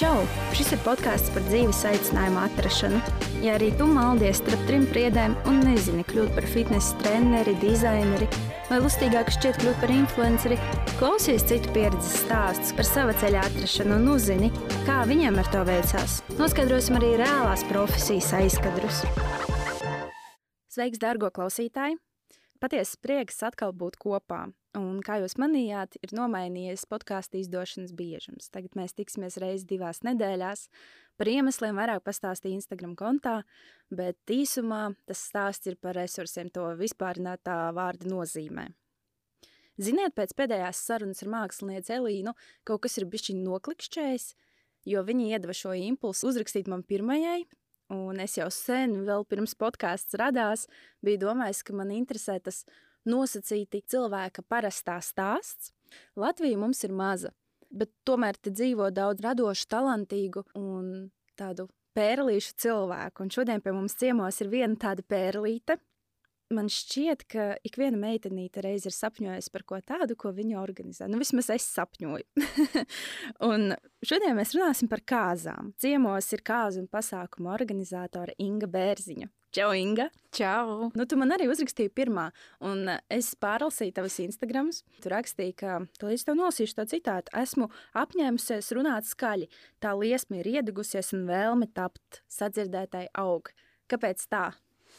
Čau! Šis ir podkāsts par dzīves aicinājumu atrašanu. Ja arī tu maldies starp trim priedēm un nezini kļūt par fitnesa treneri, dizaineri vai lustīgāk šķiet kļūt par influenceri, klausies citu pieredzes stāstus par sava ceļa atrašanu un uzzini, kā viņiem ar to veicās. Noskaidrosim arī reālās profesijas aizkadrus. Sveiks, dārgo klausītāji! Patiesi prieks atkal būt kopā. Un, kā jūs manījāt, ir nomainījies podkāstu izdošanas biežums. Tagad mēs tiksimies reizes divās nedēļās. Par iemesliem vairāk pastāstīja Instagram kontā, bet īsumā tas stāsts ir par resursiem to vispārinātā vārda nozīmē. Ziniet, pēc pēdējās sarunas ar mākslinieci Elīnu kaut kas ir bijis noklikšķējis, jo viņi iedeva šo impulsu uzrakstīt man pirmajai, un es jau sen, vēl pirms podkāsts radās, biju domājis, ka man interesē tas nosacīti cilvēka parastā stāsts. Latvija mums ir maza, bet tomēr te dzīvo daudz radošu, talantīgu un tādu pērlīšu cilvēku. Un šodien pie mums ciemos ir viena tāda pērlīte. Man šķiet, ka ik viena meitenīte reiz ir sapņojusi par ko tādu, ko viņa organizē. Nu, vismaz es sapņoju. un šodien mēs runāsim par kāzām. Ciemos ir kāzu un pasākumu organizātore Inga Bērziņa. Čau, Inga! Čau! Nu, tu man arī uzrakstīji pirmā, un es pārlasīju tavas Instagrams. Tu rakstīji, ka, tu līdz tev nosīšu to citātu, esmu apņēmusies runāt skaļi. Tā liesma ir iedegusies un vēlme tapt sadzirdētai aug. Kāpēc tā?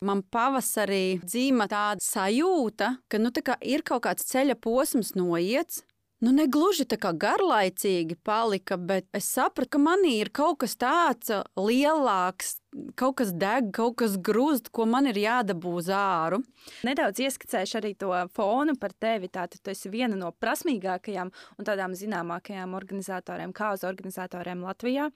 Man pavasarī dzīva tāda sajūta, ka nu, tā ir kaut kāds ceļa posms noiets, Nu, ne gluži tā kā garlaicīgi palika, bet es sapratu, ka manī ir kaut kas tāds lielāks, kaut kas deg, kaut kas grūst, ko man ir jādabū uz āru. Nedaudz ieskicēšu arī to fonu par tevi. Tātad tu esi viena no prasmīgākajām un tādām zināmākajām organizatoriem, kā uz organizatoriem Latvijā.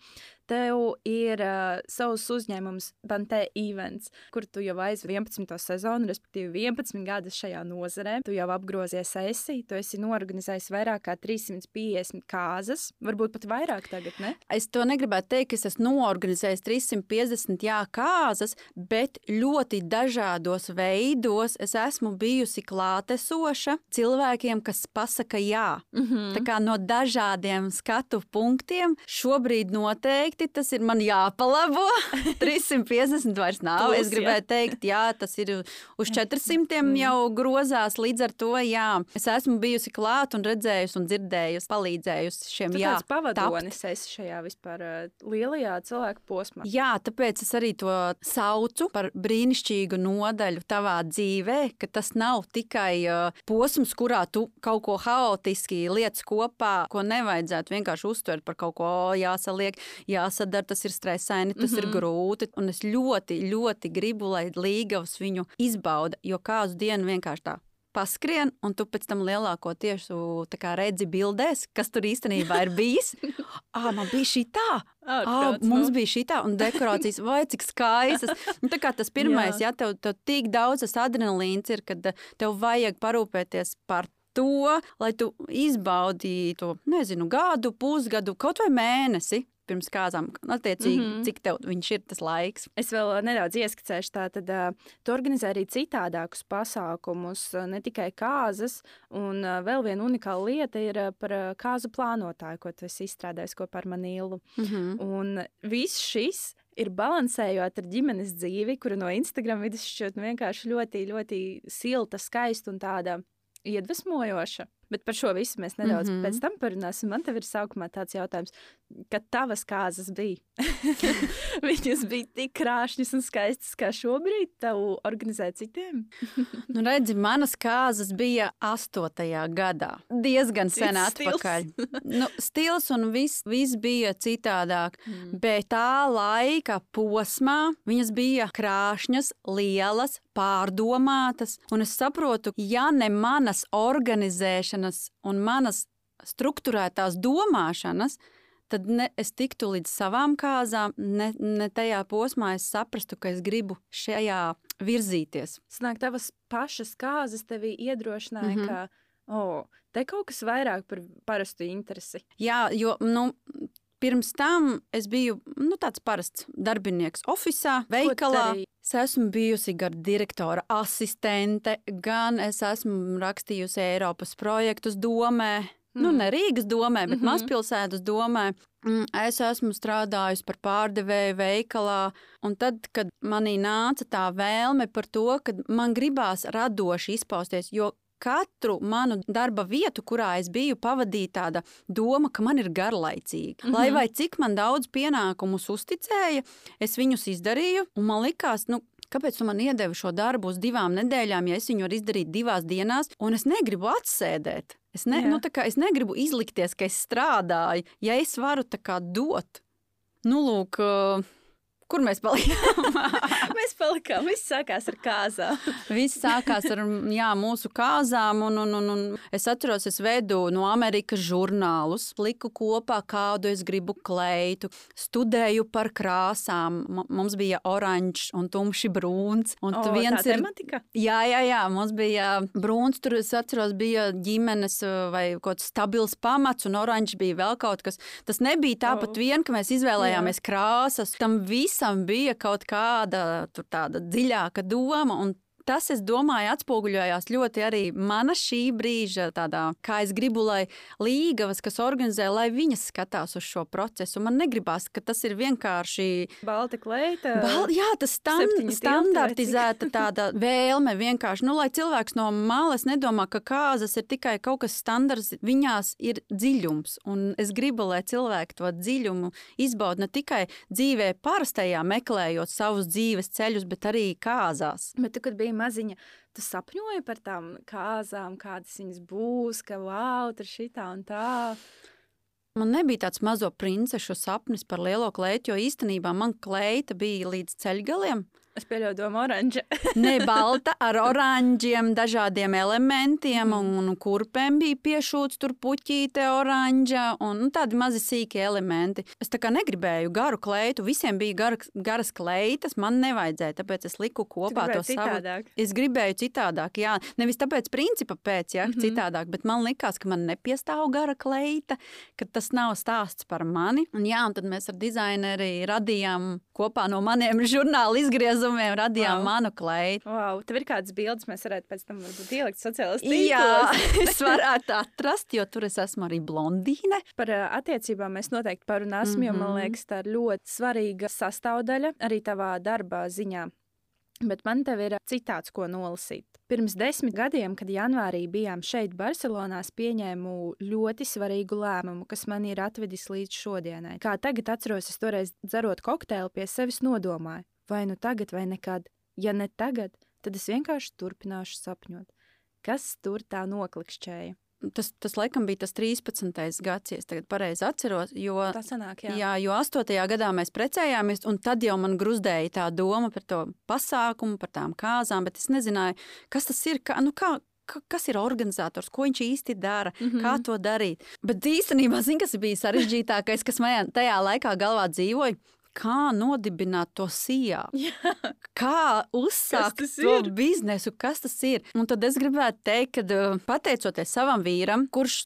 Tev ir uh, savs uzņēmums Bantē Events, kur tu jau aiz 11. sezonu, respektīvi 11 gadus šajā nozarē. Tu jau apgrozies esi, tu esi norganizējis vairāk kā 350 kāzas, varbūt pat vairāk tagad, ne? Es to negribētu teikt, ka es esmu noorganizējis 350 40 jā, kāzas, bet ļoti dažādos veidos es esmu bijusi klātesoša cilvēkiem, kas pasaka jā. Mm -hmm. Tā kā no dažādiem skatu punktiem šobrīd noteikti tas ir man jāpalabo. 350 vairs nav. Plus, es gribēju jā. teikt, jā, tas ir uz 400 mm. jau grozās. Līdz ar to jā, es esmu bijusi klāt un redzējusi un dzirdējusi, palīdzējusi šiem tu jā. Pavadonis esi šajā vispār lielajā cilvēku posmā. Jā, tāpēc Tāpēc es arī to saucu par brīnišķīgu nodaļu tavā dzīvē, ka tas nav tikai uh, posms, kurā tu kaut ko haotiski lietas kopā, ko nevajadzētu vienkārši uztvert par kaut ko jāsaliek, jāsadara, tas ir stresaini, tas mm -hmm. ir mhm. grūti. Un es ļoti, ļoti gribu, lai Līgavs viņu izbauda, jo kādu dienu vienkārši tā paskrien, un tu pēc tam lielāko tiesu redzi bildēs, kas tur īstenībā ir bijis. ah, man bija šī tā, ah, mums bija šī tā, un dekorācijas, vai cik skaistas. Un tā kā tas pirmais, jā. ja tev, tev tik daudz tas adrenalīns ir, kad tev vajag parūpēties par to, lai tu izbaudītu, nezinu, gadu, pusgadu, kaut vai mēnesi pirms kāzām. Attiecīgi, mm -hmm. cik tev viņš ir tas laiks. Es vēl nedaudz ieskicēšu, tātad uh, tu organizē arī citādākus pasākumus, uh, ne tikai kāzas, un vēl viena unikāla lieta ir par kāzu plānotāju, ko tu esi izstrādājis kopā ar Manīlu. Mm -hmm. Un viss šis ir balansējot ar ģimenes dzīvi, kura no Instagram vidas šķiet vienkārši ļoti, ļoti silta, skaista un tāda iedvesmojoša. Bet par šo visu mēs nedaudz mm -hmm. pēc tam parunāsim. Man te ir sākumā tāds jautājums, kad tavas kāzas bija. Viņas bija tik krāšņas un skaistas, kā šobrīd tev organizē citiem. nu, redzi, manas kāzas bija 8. gadā. Diezgan sen atpakaļ. nu, stils un viss vis bija citādāk. Mm. Bet tā laika posmā viņas bija krāšņas, lielas, pārdomātas. Un es saprotu, ja ne manas organizēšanas un manas struktūrētās domāšanas, tad ne, es tiktu līdz savām kāzām, ne, ne tajā posmā es saprastu, ka es gribu šajā virzīties. Sanāk, tavas pašas kāzas tevi iedrošināja, mm -hmm. ka oh, te kaut kas vairāk par parastu interesi. Jā, jo nu, pirms tam es biju nu, tāds parasts darbinieks oficiālā, veikalā. Es esmu bijusi gan direktora asistente, gan es esmu rakstījusi Eiropas projektus domē Mm. Nu, ne Rīgas domē, bet mm -hmm. mazpilsētas domē. Mm, es esmu strādājusi par pārdevēju veikalā, un tad, kad manī nāca tā vēlme par to, ka man gribās radoši izpausties, jo katru manu darba vietu, kurā es biju, pavadīja tāda doma, ka man ir garlaicīgi. Mm -hmm. Lai vai cik man daudz pienākumus uzticēja, es viņus izdarīju, un man likās, nu, Kāpēc tu man iedevi šo darbu uz divām nedēļām, ja es viņu varu izdarīt divās dienās, un es negribu atsēdēt? Es, ne, Jā. nu, es negribu izlikties, ka es strādāju, ja es varu dot. Nu, lūk, Kur mēs palikām? mēs palikām. Viss sākās ar kāzām. Viss sākās ar jā, mūsu kāzām. Un, un, un, un es atceros, es vedu no Amerikas žurnālus, liku kopā, kādu es gribu kleitu, studēju par krāsām. Mums bija oranžs un tumši brūns. Un o, viens ir tematika? Jā, jā, jā, mums bija brūns. Tur es atceros, bija ģimenes vai kaut kāds stabils pamats, un oranžs bija vēl kaut kas. Tas nebija tāpat vien, ka mēs izvēlējāmies jā. krāsas. Tam visam visam bija kaut kāda tāda dziļāka doma, un tas, es domāju, atspoguļojās ļoti arī mana šī brīža tādā, kā es gribu, lai līgavas, kas organizē, lai viņas skatās uz šo procesu. Man negribās, ka tas ir vienkārši balta kleita. Bal, jā, tas stand, standartizēta tāda vēlme vienkārši, nu, lai cilvēks no malas nedomā, ka kāzas ir tikai kaut kas standarts, viņās ir dziļums. Un es gribu, lai cilvēki to dziļumu izbauda ne tikai dzīvē parastajā, meklējot savus dzīves ceļus, bet arī kāzās. Bet tu, kad biji maziņa, tu sapņoji par tām kāzām, kādas viņas būs, ka wow, tur šitā un tā. Man nebija tāds mazo princešu sapnis par lielo kleitu, jo īstenībā man kleita bija līdz ceļgaliem. Es pieļauju, domu oranža. ne balta, ar oranžiem, dažādiem elementiem, un, un kurpēm bija piešūts tur puķīte, oranža un nu, tādi mazi sīki elementi. Es tā kā negribēju garu kleitu, visiem bija gar, garas kleitas, man nevajadzēja, tāpēc es liku kopā to citādāk. savu. Es gribēju citādāk, jā, nevis tāpēc principa pēc, jā, mm -hmm. citādāk, bet man likās, ka man nepiestāv gara kleita, ka tas nav stāsts par mani. Un jā, un tad mēs ar dizaineri radījām kopā no maniem žurnāla izgriezumiem grozumiem radījām wow. manu kleitu. Wow, tev ir kādas bildes, mēs varētu pēc tam ielikt sociālajās tīklos. Jā, es varētu atrast, jo tur es esmu arī blondīne. Par attiecībām mēs noteikti parunāsim, mm -hmm. jo man mhm. liekas, tā ir ļoti svarīga sastāvdaļa arī tavā darba ziņā. Bet man te ir citāts, ko nolasīt. Pirms desmit gadiem, kad janvārī bijām šeit, Barcelonā, pieņēmu ļoti svarīgu lēmumu, kas man ir atvedis līdz šodienai. Kā tagad atceros, es toreiz dzerot kokteili pie sevis nodomāju, vai nu tagad, vai nekad. Ja ne tagad, tad es vienkārši turpināšu sapņot. Kas tur tā noklikšķēja? Tas, tas laikam bija tas 13. gads, ja es tagad pareizi atceros. Jo, tā sanāk, jā. jā, jo 8. gadā mēs precējāmies, un tad jau man gruzdēja tā doma par to pasākumu, par tām kāzām, bet es nezināju, kas tas ir. Kā, nu kā, kas ir organizators, ko viņš īsti dara, mm -hmm. kā to darīt. Bet īstenībā, zinu, kas bija sarežģītākais, kas man tajā laikā galvā dzīvoja kā nodibināt to sijā, kā uzsākt to ir? biznesu, kas tas ir. Un tad es gribētu teikt, ka uh, pateicoties savam vīram, kurš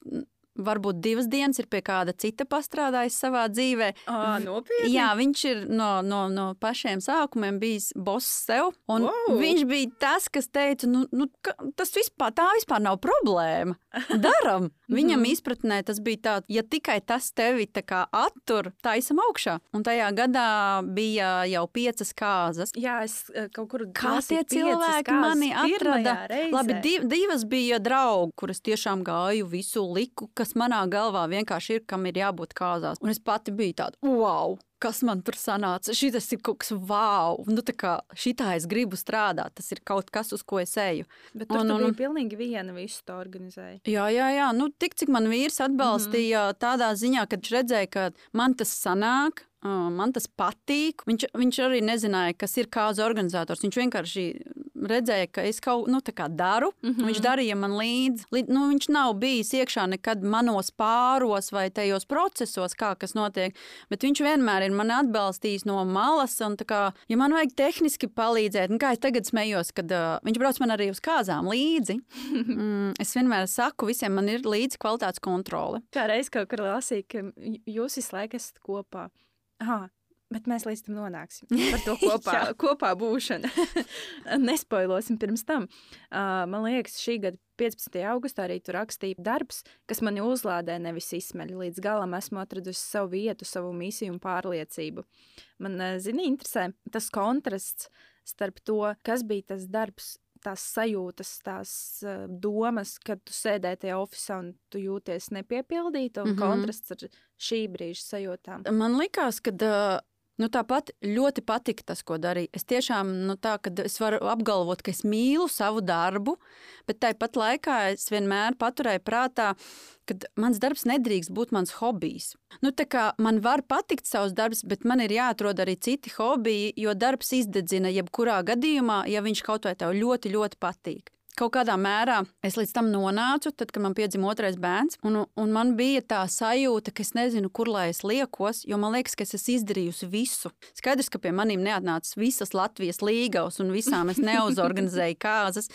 varbūt divas dienas ir pie kāda cita pastrādājis savā dzīvē. À, nopietni. Jā, viņš ir no, no, no pašiem sākumiem bijis boss sev. Wow. Viņš bija tas, kas teica, nu, nu, ka tas vispār, tā vispār nav problēma. Daram! Viņam mhm. izpratnē tas bija tā, ja tikai tas tevi attur, taisam augšā. Un tajā gadā bija jau piecas kāzas. Jā, es eh, kaut kur Kā tie cilvēki mani atrada? Labi, div, divas bija draugi, kuras tiešām gāju visu liku, kas manā galvā vienkārši ir, kam ir jābūt kāzās. Un es pati biju tāda, wow! kas man tur sanāca. Šis ir kaut kas wow, nu tā kā šitā es gribu strādāt. Tas ir kaut kas, uz ko es eju. Bet tur un, un, bija pilnīgi viena visu to organizēja. Jā, jā, jā. Nu, tik cik man vīrs atbalstīja mm -hmm. tādā ziņā, ka viņš redzēja, ka man tas sanāk, Man tas patīk. Viņš, viņš arī nezināja, kas ir kāds organizators. Viņš vienkārši redzēja, ka es kaut nu, kā daru. Mm -hmm. Viņš darīja man līdzi. Līd, nu, viņš nav bijis iekšā nekad manos pāros vai tajos procesos, kā kas notiek. Bet viņš vienmēr ir mani atbalstījis no malas. Un, kā, ja man vajag tehniski palīdzēt, nu, kā es tagad smējos, kad uh, viņš brauc man arī uz kāzām līdzi, mm, es vienmēr saku visiem, man ir līdzi kvalitātes kontrole. Kā reiz kaut kur lasīju, ka jūs visu laiku esat kopā. Aha, Bet mēs līdz tam nonāksim. Par to kopā, kopā būšanu. Nespoilosim pirms tam. Uh, man liekas, šī gada 15. augustā arī tur rakstīja darbs, kas mani uzlādē, nevis izsmeļ. Līdz galam esmu atradusi savu vietu, savu misiju un pārliecību. Man, uh, zini, interesē tas kontrasts starp to, kas bija tas darbs tās sajūtas, tās uh, domas, kad tu sēdēji tajā oficiālā un tu jūties nepiepildīta, un mm -hmm. kontrasts ar šī brīža sajūtām. Man liekas, ka uh, Nu, tāpat ļoti patika tas, ko darīju. Es tiešām nu, tā, es varu apgalvot, ka es mīlu savu darbu, bet tāpat laikā es vienmēr paturēju prātā, ka mans darbs nedrīkst būt mans hobijs. Nu, man var patikt savs darbs, bet man ir jāatrod arī citi hobiji, jo darbs izdedzina jebkurā gadījumā, ja viņš kaut vai tev ļoti, ļoti patīk kaut kādā mērā es līdz tam nonācu, tad, kad man piedzima otrais bērns. Un, un man bija tā sajūta, ka es nezinu, kur lai es liekos, jo man liekas, ka es esmu izdarījusi visu. Skaidrs, ka pie maniem neatnāca visas Latvijas līgavas un visām es neuzorganizēju kāzas.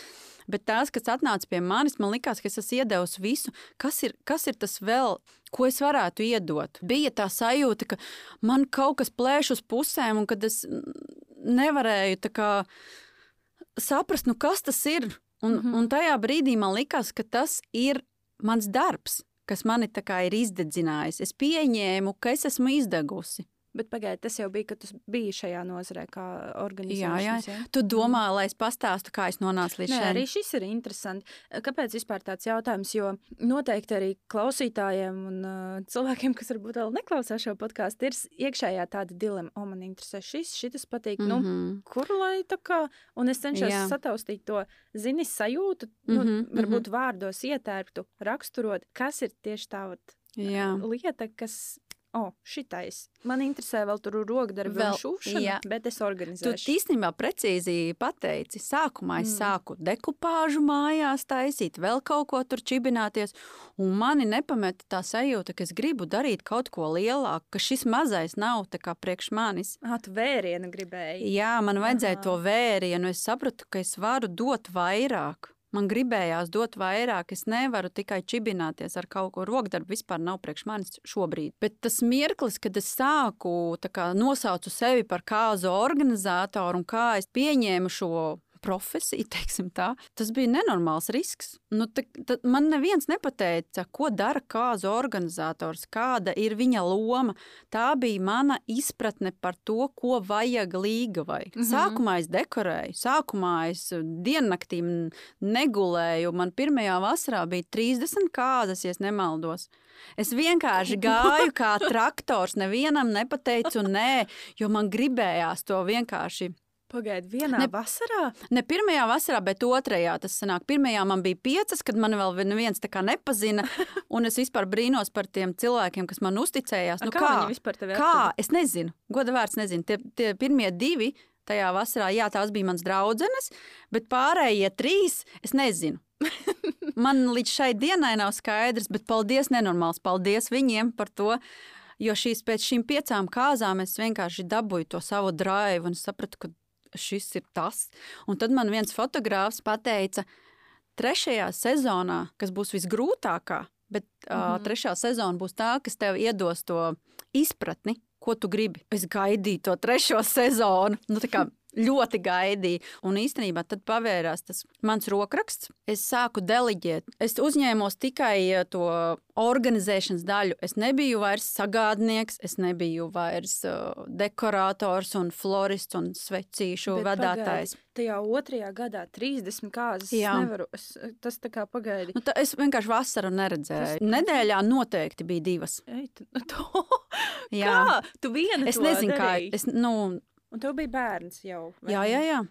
Bet tās, kas atnāca pie manis, man liekas, ka es esmu iedevusi visu. Kas ir, kas ir tas vēl, ko es varētu iedot? Bija tā sajūta, ka man kaut kas plēš uz pusēm, un kad es nevarēju kā, saprast, nu, kas tas ir. Un, mm -hmm. un tajā brīdī man likās, ka tas ir mans darbs, kas mani ir izdedzinājis. Es pieņēmu, ka es esmu izdegusi. Bet pagaidiet, tas jau bija, kad tu biji šajā nozarē, kā organizācijā. Jā, jā. jā. Tu domā, lai es pastāstu, kā es nonācu līdz šim? Arī šis ir interesants. Kāpēc vispār tāds jautājums? Jo noteikti arī klausītājiem un uh, cilvēkiem, kas varbūt vēl neklausās šo podkāstu, ir iekšējā tāda dilema, o, man interesē šis, šis patīk. Mm -hmm. nu, mhm. kur lai tā kā, un es cenšos jā. sataustīt to zini sajūtu, nu, mm -hmm, varbūt mm -hmm. vārdos ietērptu, raksturot, kas ir tieši tā lieta, kas oh, šitais. Man interesē vēl tur rokdarbi vēl, un šūšana, jā. bet es organizēšu. Tu īstenībā precīzi pateici. Sākumā es mm. sāku dekupāžu mājās taisīt, vēl kaut ko tur čibināties, un mani nepameta tā sajūta, ka es gribu darīt kaut ko lielāku, ka šis mazais nav tā kā priekš manis. Ah, tu vērienu gribēji. Jā, man vajadzēja Aha. to vērienu, es sapratu, ka es varu dot vairāk. Man gribējās dot vairāk, es nevaru tikai čibināties ar kaut ko. Rokdarbu vispār nav priekš manis šobrīd. Bet tas mirklis, kad es sāku kā, nosaucu sevi par kāzu organizatoru un kā es pieņēmu šo profesija, teiksim tā, tas bija nenormāls risks. Nu, ta, ta, man neviens nepateica, ko dara kāzu organizators, kāda ir viņa loma. Tā bija mana izpratne par to, ko vajag līgavai. Mm -hmm. Sākumā es dekorēju, sākumā es diennaktīm negulēju. Man pirmajā vasarā bija 30 kāzas, ja nemaldos. Es vienkārši gāju kā traktors, nevienam nepateicu nē, jo man gribējās to vienkārši Pagaidiet, vienā ne, vasarā? Ne pirmajā vasarā, bet otrajā tas sanāk. Pirmajā man bija piecas, kad man vēl neviens tā kā nepazina. Un es vispār brīnos par tiem cilvēkiem, kas man uzticējās. Nu, kā, kā viņi vispār tevi Kā? Es nezinu. Goda vārds nezinu. Tie, tie pirmie divi tajā vasarā, jā, tās bija mans draudzenes, bet pārējie trīs es nezinu. Man līdz šai dienai nav skaidrs, bet paldies, nenormāls. Paldies viņiem par to. Jo šīs pēc šīm piecām kāzām es vienkārši dabūju to savu drāvu un sapratu, ka šis ir tas. Un tad man viens fotogrāfs pateica, trešajā sezonā, kas būs visgrūtākā, bet mm -hmm. uh, trešā sezona būs tā, kas tev iedos to izpratni, ko tu gribi. Es gaidīju to trešo sezonu. Nu, ļoti gaidīju. Un īstenībā tad pavērās tas mans rokraksts. Es sāku deliģēt. Es uzņēmos tikai eh, to organizēšanas daļu. Es nebiju vairs sagādnieks, es nebiju vairs uh, dekorators un florists un svecīšu Bet vadātājs. Pagaidi. Tajā otrajā gadā 30 kārtas. Nevaru, es, tas tā kā pagaidi. Nu, tā, es vienkārši vasaru neredzēju. Tas... Nedēļā noteikti bija divas. Ei, tu, to... Jā, kā? tu viena. Es nezinu, darīji? kā. Es, nu, Un tev bija bērns jau. Jā, jā, jā.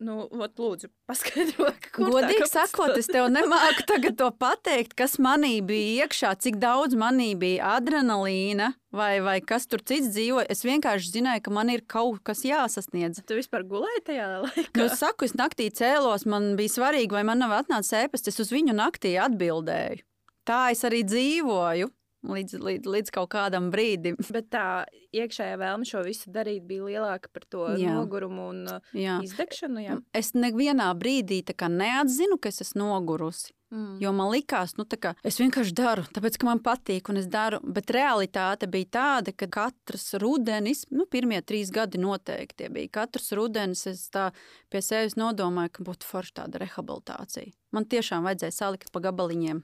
Nu, ot, lūdzu, paskaidro, Godīgi sakot, es tev nemāku tagad to pateikt, kas manī bija iekšā, cik daudz manī bija adrenalīna vai, vai kas tur cits dzīvo. Es vienkārši zināju, ka man ir kaut kas jāsasniedz. Tu vispār gulēji tajā laikā? Nu, es saku, es naktī cēlos, man bija svarīgi, vai man nav atnācis ēpasts, es uz viņu naktī atbildēju. Tā es arī dzīvoju līdz, līdz, līdz kaut kādam brīdim. Bet tā iekšējā vēlme šo visu darīt bija lielāka par to jā. nogurumu un uh, jā. izdegšanu. Jā. Es nevienā brīdī neatzinu, ka es esmu nogurusi. Mm. Jo man likās, nu, ka es vienkārši daru, tāpēc, ka man patīk, un es daru. Bet realitāte bija tāda, ka katrs rudenis, nu, pirmie trīs gadi noteikti bija. Katrs rudenis es tā pie sevis nodomāju, ka būtu forša tāda rehabilitācija. Man tiešām vajadzēja salikt pa gabaliņiem.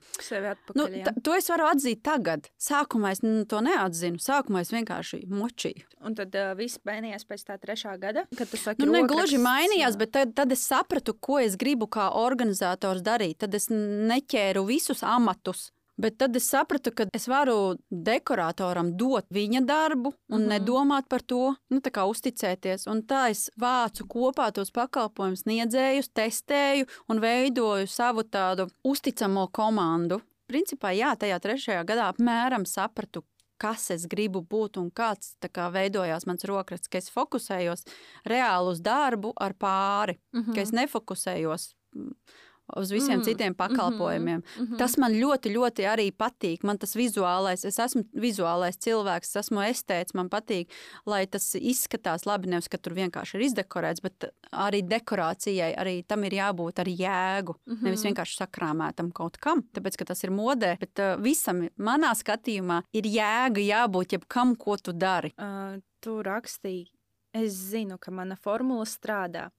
Atpakaļ. Nu, to es varu atzīt tagad. Sākumā es nu, to neatzinu. Sākumā es vienkārši močīju. Un tad uh, viss mainījās pēc tā trešā gada, kad tu saki, Nu, ne gluži mainījās, jā. bet tad, tad es sapratu, ko es gribu kā organizators darīt. Tad es neķēru visus amatus. Bet tad es sapratu, ka es varu dekoratoram dot viņa darbu un mm Mhm. -hmm. nedomāt par to, nu, tā kā uzticēties. Un tā es vācu kopā tos pakalpojumus, sniedzējus, testēju un veidoju savu tādu uzticamo komandu. Principā, jā, tajā trešajā gadā apmēram sapratu, kas es gribu būt un kāds kā veidojās mans rokraksts, ka es fokusējos reāli uz darbu ar pāri, mm -hmm. ka es nefokusējos uz visiem Mm, citiem pakalpojumiem. Mm mhm. -hmm. Tas man ļoti, ļoti arī patīk. Man tas vizuālais, es esmu vizuālais cilvēks, es esmu estēts, man patīk, lai tas izskatās labi, nevis ka tur vienkārši ir izdekorēts, bet arī dekorācijai, arī tam ir jābūt ar jēgu. Mm -hmm. Nevis vienkārši sakrāmētam kaut kam, tāpēc, ka tas ir modē, bet uh, visam manā skatījumā ir jēga jābūt jebkam, ko tu dari. Uh, tu rakstīji, es zinu, ka mana formula strādā.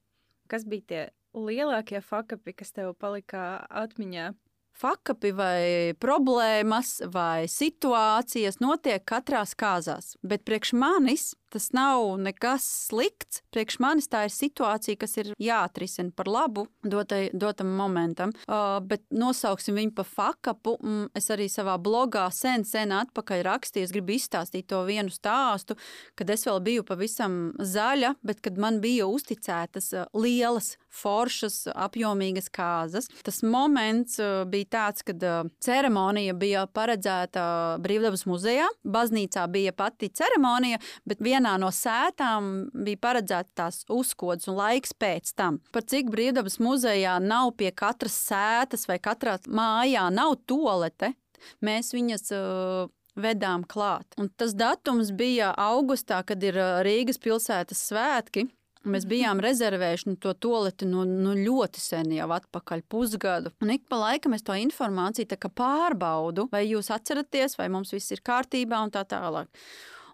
Kas bija tie lielākie fakapi, kas tev palika atmiņā? Fakapi vai problēmas vai situācijas notiek katrā kāzās, bet priekš manis tas nav nekas slikts. Priekš manis tā ir situācija, kas ir jāatrisina par labu dotai, dotam momentam. Uh, bet nosauksim viņu par fakapu. Mm, es arī savā blogā sen, sen atpakaļ rakstīju, es gribu izstāstīt to vienu stāstu, kad es vēl biju pavisam zaļa, bet kad man bija uzticētas lielas, foršas, apjomīgas kāzas. Tas moments bija tāds, kad ceremonija bija paredzēta Brīvdabas muzejā. Baznīcā bija pati ceremonija, bet vienā no sētām bija paredzēta tās uzkodas un laiks pēc tam. Par cik Brīvdabas muzejā nav pie katras sētas vai katrā mājā nav tolete, mēs viņas uh, vedām klāt. Un tas datums bija augustā, kad ir Rīgas pilsētas svētki. Mēs bijām rezervējuši nu, to toleti no, no ļoti sen, jau atpakaļ pusgadu. Un ik pa laikam es to informāciju pārbaudu, vai jūs atceraties, vai mums viss ir kārtībā un tā tālāk.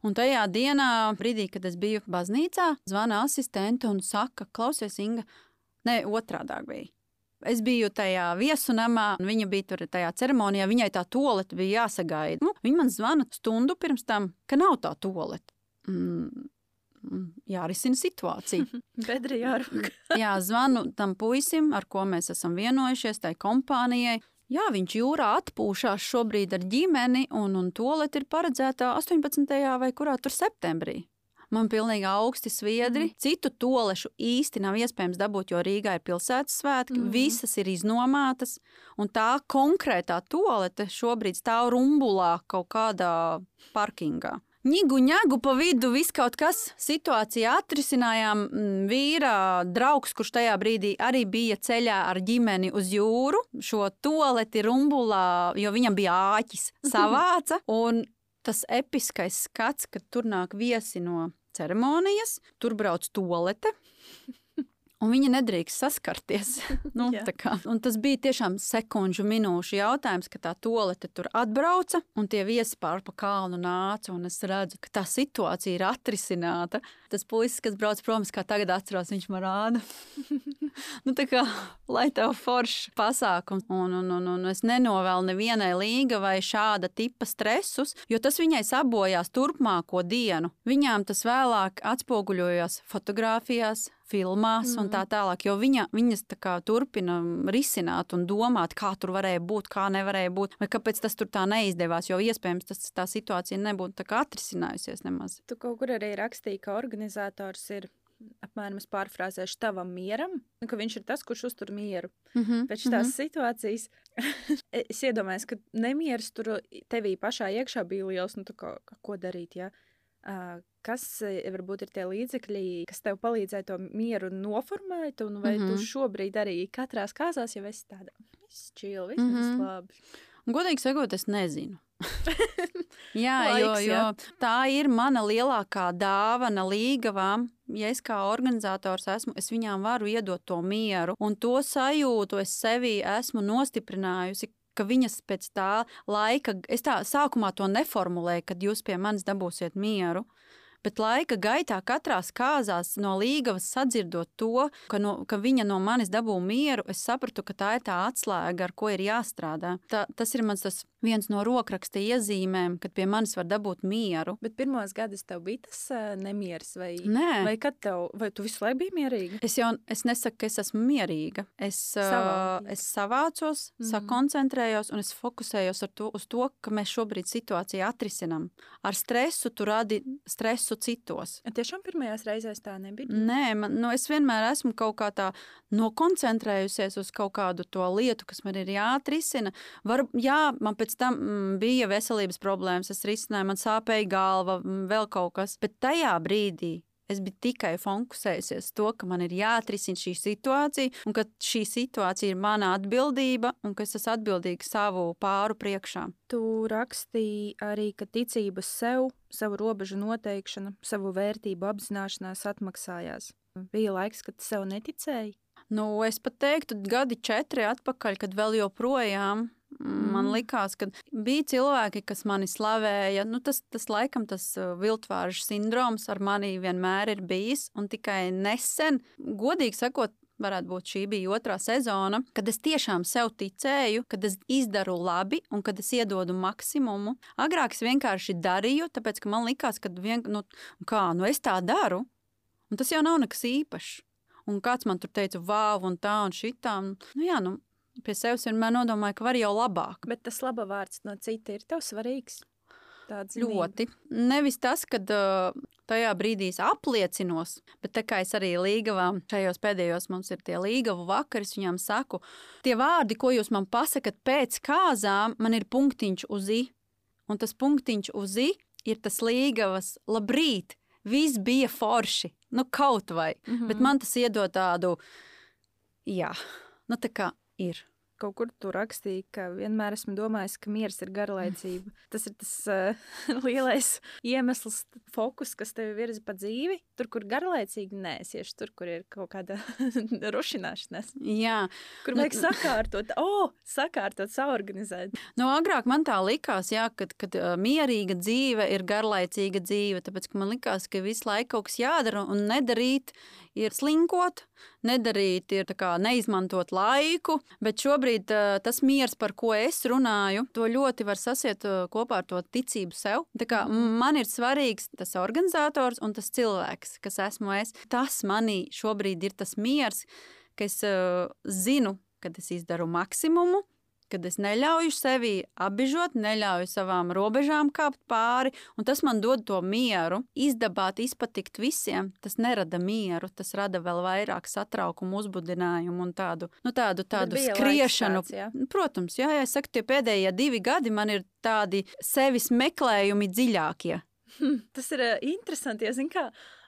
Un tajā dienā, brīdī, kad es biju baznīcā, zvana asistente un saka, klausies, Inga, ne otrādi bija. Es biju tajā viesunamā, un viņa bija tur tajā ceremonijā. Viņai tā tolete bija jāsagaida. Nu, viņa man zvana stundu pirms tam, ka nav tā tolete. Mm, mm, jārisina situācija. Bedri jārūk. Jā, zvanu tam puisim, ar ko mēs esam vienojušies, tai kompānijai. Jā, viņš jūrā atpūšās šobrīd ar ģimeni, un, un tolete ir paredzēta 18. vai kurā tur septembrī. Man pilnīgi augsti sviedri. Mm. Citu tolešu īsti nav iespējams dabūt, jo Rīgā ir pilsētas svētki. Mm. Visas ir iznomātas, un tā konkrētā tolete šobrīd stāv rumbulā kaut kādā parkingā. Ņigu, ņēgu pa vidu, viss kaut kas. Situācija atrisinājām. Mm, Vīra draugs, kurš tajā brīdī arī bija ceļā ar ģimeni uz jūru, šo toleti rumbulā, jo viņam bija āķis, savāca. Un tas episkais skats, kad tur nāk viesi no ceremonijas, tur brauc tolete. Un viņa nedrīkst saskarties. nu, un tas bija tiešām sekundžu minūšu jautājums, ka tā tolete tur atbrauca un tie viesi pāri pa kalnu nāca. un Es redzu, ka tā situācija ir atrisināta. Tas puisis, kas brauc prom, kā tagad atceros, viņš man rāda. nu, tā kā, lai tev foršs pasākums, un, un, un, un es nenovēlu nevienai līga vai šāda tipa stresus, jo tas viņai sabojās turpmāko dienu. Viņām tas vēlāk atspoguļojās fotografijās, filmās mm. un tā tālāk. Jo viņa, viņas tā kā turpina risināt un domāt, kā tur varēja būt, kā nevarēja būt, vai kāpēc tas tur tā neizdevās. Jo iespējams tas, tā situācija nebūtu atrisinājusies nemaz. Tu kaut kur arī rakstīji, ka organizators ir apmēram pārfrāzēšu tavam mieram, ka viņš ir tas, kurš uztur mieru. Mm -hmm. Pēc tās situācijas es iedomājos, ka nemieris tur tevī pašā iekšā bija liels, nu, kā, ko darīt, ja? Uh, kas eh, varbūt ir tie līdzekļi, kas tev palīdzēja to mieru noformēt, un vai mm -hmm. tu Mhm. šobrīd arī katrās kāzās jau esi tāda, viss čīl, viss mm. -hmm. labi. Godīgi sakot, es nezinu. jā, Laiks, jo, jo jā. tā ir mana lielākā dāvana līgavām. Ja es kā organizators esmu, es viņām varu iedot to mieru, un to sajūtu es sevī esmu nostiprinājusi. Viņas pēc tā laika, es tā sākumā to neformulēju, kad jūs pie manis dabūsiet mieru. Bet laika gaitā katrā kāzās no līgavas sadzirdot to, ka, no, ka viņa no manis dabū mieru, es sapratu, ka tā ir tā atslēga, ar ko ir jāstrādā. Tā, tas ir mans tas viens no rokraksta iezīmēm, kad pie manis var dabūt mieru. Bet pirmos gadus tev bija tas uh, nemieris, vai, Nē. vai kad tev, vai tu visu laiku biji mierīga? Es jau es nesaku, ka es esmu mierīga. Es, uh, Savaldīga. es savācos, mm sakoncentrējos un es fokusējos to, uz to, ka mēs šobrīd situāciju atrisinām. Ar stresu tu radi stresu citos. Tiešām pirmajās reizēs tā nebija. Nē, man, nu, es vienmēr esmu kaut kā tā nokoncentrējusies uz kaut kādu to lietu, kas man ir jāatrisina. Var, jā, man pēc tam mm, bija veselības problēmas, es risināju, man sāpēja galva, mm, vēl kaut kas. Bet tajā brīdī es biju tikai fokusējusies to, ka man ir jāatrisina šī situācija, un ka šī situācija ir mana atbildība, un ka es esmu atbildīga savu pāru priekšā. Tu rakstīji arī, ka ticība sev, savu robežu noteikšana, savu vērtību apzināšanās atmaksājās. Bija laiks, kad sev neticēji. Nu, es pat teiktu, gadi četri atpakaļ, kad vēl joprojām. Man Mm. likās, ka bija cilvēki, kas mani slavēja. Nu, tas, tas laikam tas uh, viltvāržu sindroms ar mani vienmēr ir bijis. Un tikai nesen, godīgi sakot, varētu būt šī bija otrā sezona, kad es tiešām sev ticēju, kad es izdaru labi un kad es iedodu maksimumu. Agrāk es vienkārši darīju, tāpēc ka man likās, ka vien, nu, kā, nu es tā daru, un tas jau nav nekas īpašs. Un kāds man tur teica, wow, un tā, un šitā. Nu, jā, nu, pie sevis vienmēr nodomāju, ka var jau labāk. Bet tas laba vārds no cita ir tev svarīgs. Ļoti. Nevis tas, ka uh, tajā brīdī es apliecinos, bet tā kā es arī līgavām, šajos pēdējos mums ir tie līgavu vakari, es viņām saku, tie vārdi, ko jūs man pasakat pēc kāzām, man ir punktiņš uz i. Un tas punktiņš uz i ir tas līgavas labrīt. Viss bija forši, nu kaut vai. Mm. -hmm. Bet man tas iedod tādu, jā, nu tā kā ir. Kaut kur tu rakstīji, ka vienmēr esmu domājis, ka miers ir garlaicība. Tas ir tas uh, lielais iemesls, fokus, kas tevi virza pa dzīvi. Tur, kur garlaicīgi nēsieši, tur, kur ir kaut kāda rušināšanās. Jā, Kur Nu, vajag sakārtot, oh, sakārtot, saorganizēt. Nu, agrāk man tā likās, jā, kad, kad uh, mierīga dzīve ir garlaicīga dzīve. Tāpēc ka man likās, ka visu laiku kaut kas jādara un nedarīt ir slinkot, nedarīt ir tā kā neizmantot laiku. Bet šobrīd uh, tas miers, par ko es runāju, to ļoti var sasiet uh, kopā ar to ticību sev. Kā man ir svarīgs tas organizators un tas cilvēks, kas esmu es. Tas manī šobrīd ir tas miers, ka es uh, zinu, kad es izdaru maksimumu kad es neļauju sevi apbežot, neļauju savām robežām kāpt pāri, un tas man dod to mieru. Izdabāt, izpatikt visiem, tas nerada mieru, tas rada vēl vairāk satraukumu, uzbudinājumu un tādu, nu, tādu, tādu bija laiks skriešanu. tāds, jā? Protams, jā, jā, es saku, tie pēdējie divi gadi man ir tādi sevis meklējumi dziļākie. Hm, tas ir uh, interesanti, kā. Uh,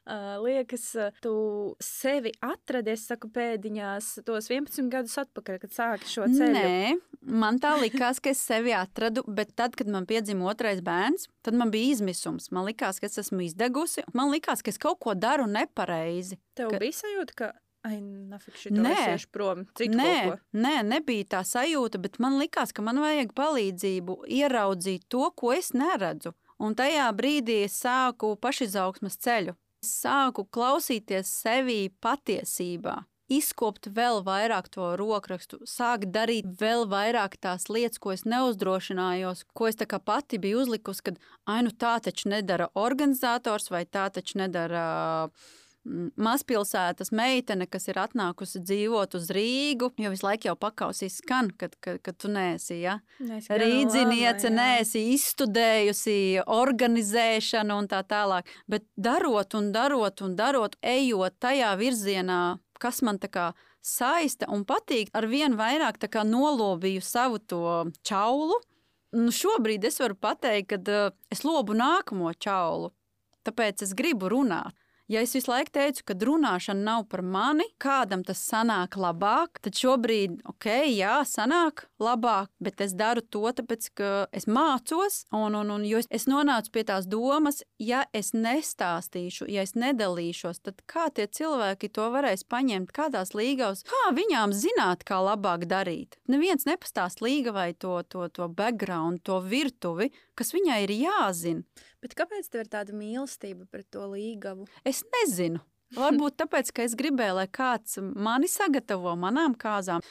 liekas, tu sevi atradies, saku, pēdiņās, tos 11 gadus atpakaļ, kad sāki šo ceļu. Nē, man tā likās, ka es sevi atradu, bet tad, kad man piedzima otrais bērns, tad man bija izmisums. Man likās, ka es esmu izdegusi, man likās, ka es kaut ko daru nepareizi. Tev ka- bija sajūta, ka, ai, nafik, šī Nē. ir prom, Nē, nē, nebija tā sajūta, bet man likās, ka man vajag palīdzību ieraudzīt to, ko es neredzu. Un tajā brīdī es sāku pašizaugsmas ceļu. Sāku klausīties sevī patiesībā. Izkopt vēl vairāk to rokrakstu, sākt darīt vēl vairāk tās lietas, ko es neuzdrošinājos, ko es pati biju uzlikusi, kad, ai, nu tā taču nedara organizators vai tā taču nedara mm, mazpilsētas meitene, kas ir atnākusi dzīvot uz Rīgu, jo visu laiku jau pakausīs skan, kad, kad, kad tu nēsi, ja? Rīdziniece nēsi izstudējusi organizēšanu un tā tālāk, bet darot un darot un darot, ejot tajā virzienā, kas man tā kā saista un patīk, ar vien vairāk tā kā nolobīju savu to čaulu. Nu, šobrīd es varu pateikt, ka uh, es lobu nākamo čaulu, tāpēc es gribu runāt. Ja es visu laiku teicu, ka runāšana nav par mani, kādam tas sanāk labāk, tad šobrīd, ok, jā, sanāk labāk, bet es daru to tāpēc, ka es mācos, un, un, un es, nonācu pie tās domas, ja es nestāstīšu, ja es nedalīšos, tad kā tie cilvēki to varēs paņemt, kādās līgās, kā viņām zināt, kā labāk darīt. Neviens nepastāst līga vai to, to, to background, to virtuvi, kas viņai ir jāzina. Bet kāpēc tev ir tāda mīlestība pret to līgavu? Es nezinu. Varbūt tāpēc, ka es gribēju, lai kāds mani sagatavo manām kāzām.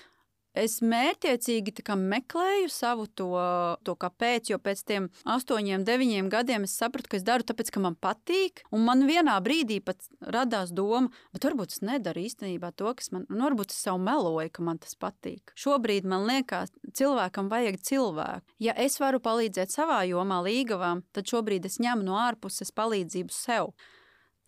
Es mērķiecīgi meklēju savu to, to kāpēc, jo pēc tam astoņiem, deviņiem gadiem es sapratu, ka es daru tāpēc, ka man patīk. Un man vienā brīdī pat radās doma, bet varbūt es nedaru īstenībā to, kas man, un varbūt es sev meloju, ka man tas patīk. Šobrīd man liekas, cilvēkam vajag cilvēku. Ja es varu palīdzēt savā jomā līgavām, tad šobrīd es ņemu no ārpuses palīdzību sev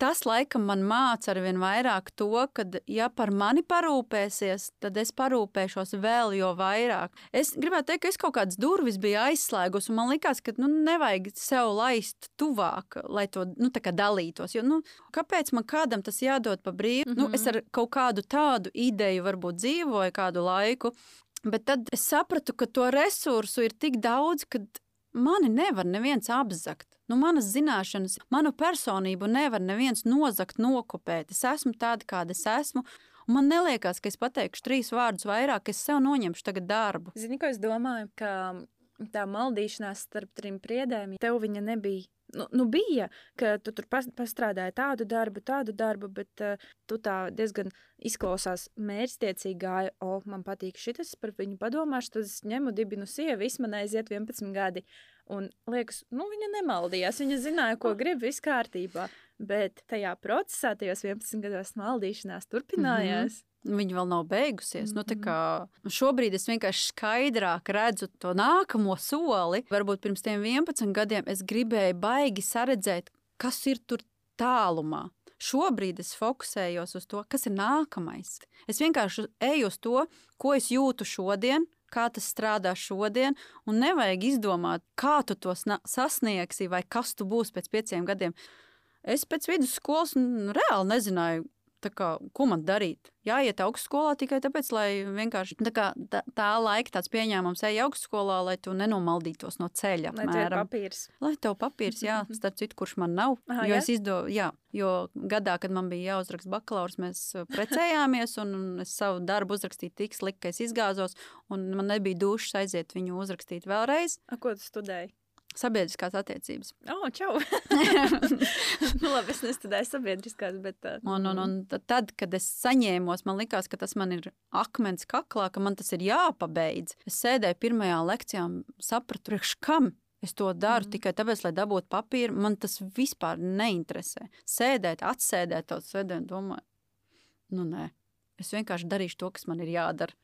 tas laikam man māca ar vien vairāk to, ka, ja par mani parūpēsies, tad es parūpēšos vēl jo vairāk. Es gribētu teikt, ka es kaut kādas durvis biju aizslēgus, un man likās, ka nu, nevajag sev laist tuvāk, lai to nu, dalītos. Jo, nu, kāpēc man kādam tas jādod pa brīvu? Mm -hmm. nu, es ar kaut kādu tādu ideju varbūt dzīvoju kādu laiku. Bet tad es sapratu, ka to resursu ir tik daudz, ka mani nevar neviens apzakt. Nu, manas zināšanas, manu personību nevar neviens nozagt, nokopēt. Es esmu tāda, kāda es esmu. Un man liekas, ka es pateikšu trīs vārdus vairāk, es sev noņemšu tagad darbu. Zini, ko es domāju? Ka tā maldīšanās starp trim priedēm, tev viņa nebija nu, nu bija, ka tu tur pastrādāji tādu darbu, tādu darbu, bet uh, tu tā diezgan izklausās mērķtiecīgi gāja, o, man patīk šis, par viņu padomāšu, tad es ņemu dibinu sievu, man aiziet 11 gadi. Un liekas, nu, viņa nemaldījās, viņa zināja, ko grib, viss kārtībā. Bet tajā procesā, tajos 11 gados maldīšanās turpinājās. Mm -hmm. Viņa vēl nav beigusies. Mm -hmm. nu, kā, šobrīd es vienkārši skaidrāk redzu to nākamo soli. Varbūt pirms tiem 11 gadiem es gribēju baigi saredzēt, kas ir tur tālumā. Šobrīd es fokusējos uz to, kas ir nākamais. Es vienkārši eju uz to, ko es jūtu šodien, kā tas strādā šodien, un nevajag izdomāt, kā tu to sasniegsi vai kas tu būsi pēc pieciem gadiem. Es pēc vidusskolas reāli nezināju, kā, ko man darīt? Jāiet augstskolā tikai tāpēc, lai vienkārši tā, kā, tā, tā laika tāds pieņēmums ej augstskolā, lai tu nenomaldītos no ceļa. Lai tev ir papīrs. Lai tev papīrs, jā, starp citu, kurš man nav. Aha, jo jā? es izdevu, jā, jo gadā, kad man bija jāuzraksta bakalaurs, mēs uh, precējāmies, un es savu darbu uzrakstīju tik slikti, ka es izgāzos, un man nebija dušas aiziet viņu uzrakstīt vēlreiz. A, ko tu studēji? Sabiedriskās attiecības. Oh, čau! nu, labi, es nestudēju sabiedriskās, bet. Uh, un, un, un tad, kad es saņēmos, man likās, ka tas man ir akmens kaklā, ka man tas ir jāpabeidz. Es sēdēju pirmajā lekcijā un sapratu, priekš kam es to daru mm. tikai tāpēc, lai dabūtu papīru. Man tas vispār neinteresē. Sēdēt, atsēdēt to sēdēt domāt, nu nē, es vienkārši darīšu to, kas man ir jādara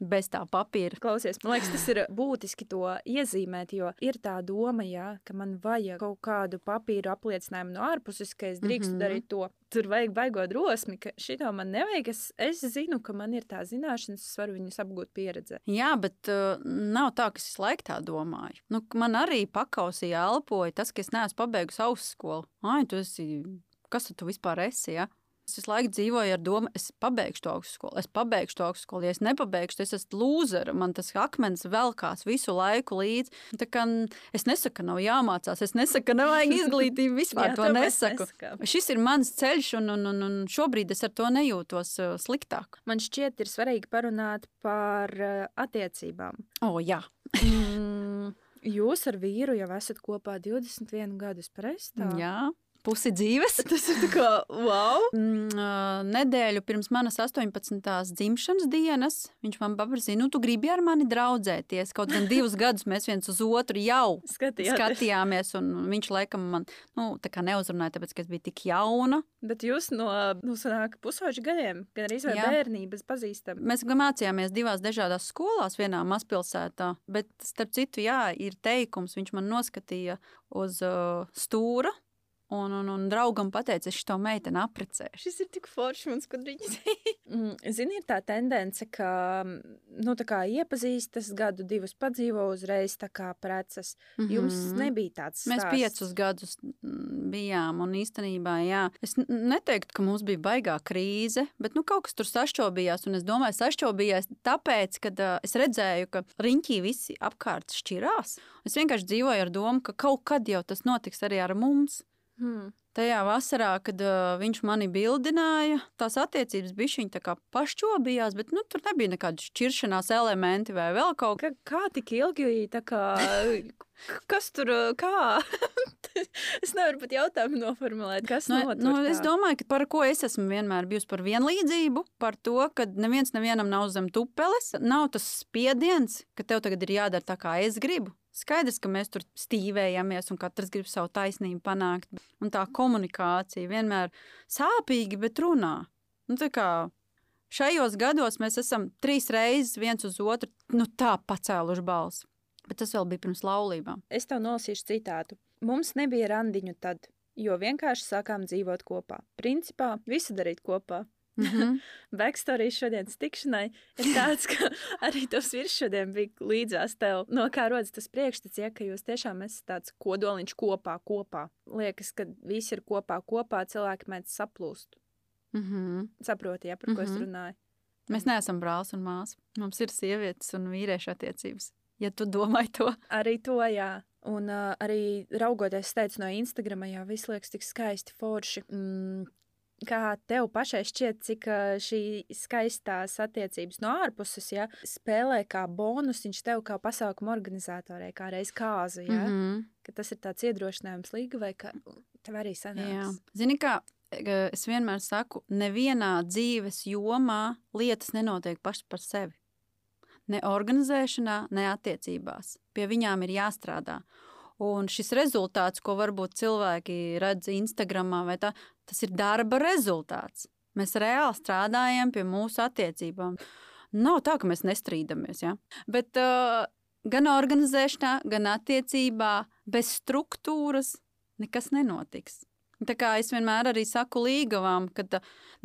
bez tā papīra. Klausies, man liekas, tas ir būtiski to iezīmēt, jo ir tā doma, jā, ka man vajag kaut kādu papīru apliecinājumu no ārpuses, ka es drīkstu mm -hmm. darīt to. Tur vajag baigot drosmi, ka šito man nevajag. Es, es zinu, ka man ir tā zināšanas, es varu viņus apgūt pieredzē. Jā, bet uh, nav tā, ka es laiku tā domāju. Nu, man arī pakausīja elpoja tas, ka es neesmu pabeigusi augstskolu. Ai, tu esi, kas tu vispār esi? Ja? Es visu laiku dzīvoju ar domu, es pabeigšu to augstskolu, es pabeigšu to augstskolu. Ja es nepabeigšu, es esmu lūzera. Man tas akmens velkās visu laiku līdzi. Tā kā es nesaku, ka nav jāmācās, es nesaku, ka nevajag izglītību. Vispār Jā, to nesaku. Šis ir mans ceļš, un, un, un, un šobrīd es ar to nejūtos uh, sliktāk. Man šķiet, ir svarīgi parunāt par uh, attiecībām. O, jā. mm, jūs ar vīru jau esat kopā 21 gadus, pareizi? Jā pusi dzīves. Tas ir kā wow. Mm, nedēļu pirms manas 18. dzimšanas dienas viņš man paprasīja, nu, tu gribi ar mani draudzēties. Kaut gan divus gadus mēs viens uz otru jau Skatījāties. skatījāmies, un viņš laikam man nu, neuzrunāja, tāpēc, ka es biju tik jauna. Bet jūs no nu, pusauģa gadiem, gan arī no bērnības pazīstam. Mēs mācījāmies divās dažādās skolās, vienā mazpilsētā. Bet, starp citu, jā, ir teikums, viņš man noskatīja uz uh, stūra Un, un, un draugam pateica, es šo meiteni apprecēšu. Šis ir tik foršs, mans kundriņš. Mm, zini, ir tā tendence, ka nu, kā iepazīstas gadu, divus padzīvo uzreiz, tā kā preces. Mm -hmm. Jums nebija tāds. Mēs stāsts. piecus gadus mm, bijām. Un īstenībā, jā, es neteiktu, ka mums bija baigā krīze, bet nu, kaut kas tur sašķobījās. Un es domāju, sašķobījās tāpēc, ka uh, es redzēju, ka riņķī visi apkārt šķirās. Es vienkārši dzīvoju ar domu, ka kaut kad jau tas notiks arī ar mums. Hmm. Tajā vasarā, kad uh, viņš mani bildināja, tās attiecības bija viņa kā pašķobījās, bet nu, tur nebija nekādu šķiršanās elementi vai vēl kaut kas. Kā, kā tik ilgi, kā, kas tur, kā? es nevaru pat jautājumu noformulēt, kas nu, notiek. Nu, es domāju, ka par ko es esmu vienmēr bijusi par vienlīdzību, par to, ka neviens nevienam nav zem tupeles, nav tas spiediens, ka tev tagad ir jādara tā, kā es gribu. Skaidrs, ka mēs tur stīvējamies un katrs grib savu taisnību panākt. Un tā komunikācija vienmēr sāpīgi, bet runā. Nu, šajos gados mēs esam trīs reizes viens uz otru nu, tā pacēluši balsi. Bet tas vēl bija pirms laulībām. Es tev nolasīšu citātu. Mums nebija randiņu tad, jo vienkārši sākām dzīvot kopā. Principā visu darīt kopā. Mm -hmm. Backstory šodienas tikšanai ir tāds, ka arī tas virs šodien bija līdzās tev. No kā rodas tas priekšstats, ja ka jūs tiešām esat tāds kodoliņš kopā, kopā. Liekas, ka visi ir kopā, kopā, cilvēki mēdz saplūst. Mm -hmm. Saproti, ja, par ko mm -hmm. es mhm. runāju. Mēs neesam brālis un māsas. Mums ir sievietes un vīriešu attiecības. Ja tu domā to, arī to, jā. Un uh, arī raugoties, es teicu, no Instagram, jau viss liekas tik skaisti, forši. Mm, Kā tev pašai šķiet, cik šī skaistās attiecības no ārpuses ja, spēlē kā bonusiņš tev kā pasākuma organizatorei, kā reiz kāzu? Ja? Mm -hmm. Ka tas ir tāds iedrošinājums līga vai ka tev arī sanāks? Zini, kā es vienmēr saku, nevienā dzīves jomā lietas nenotiek pašas par sevi. Ne organizēšanā, ne attiecībās. Pie viņām ir jāstrādā. Un šis rezultāts, ko varbūt cilvēki redz Instagram, tā, tas ir darba rezultāts. Mēs reāli strādājam pie mūsu attiecībām. Nav tā, ka mēs nestrīdamies. Ja? Bet uh, gan organizēšanā, gan attiecībā bez struktūras nekas nenotiks. Tā kā es vienmēr arī saku līgavām, ka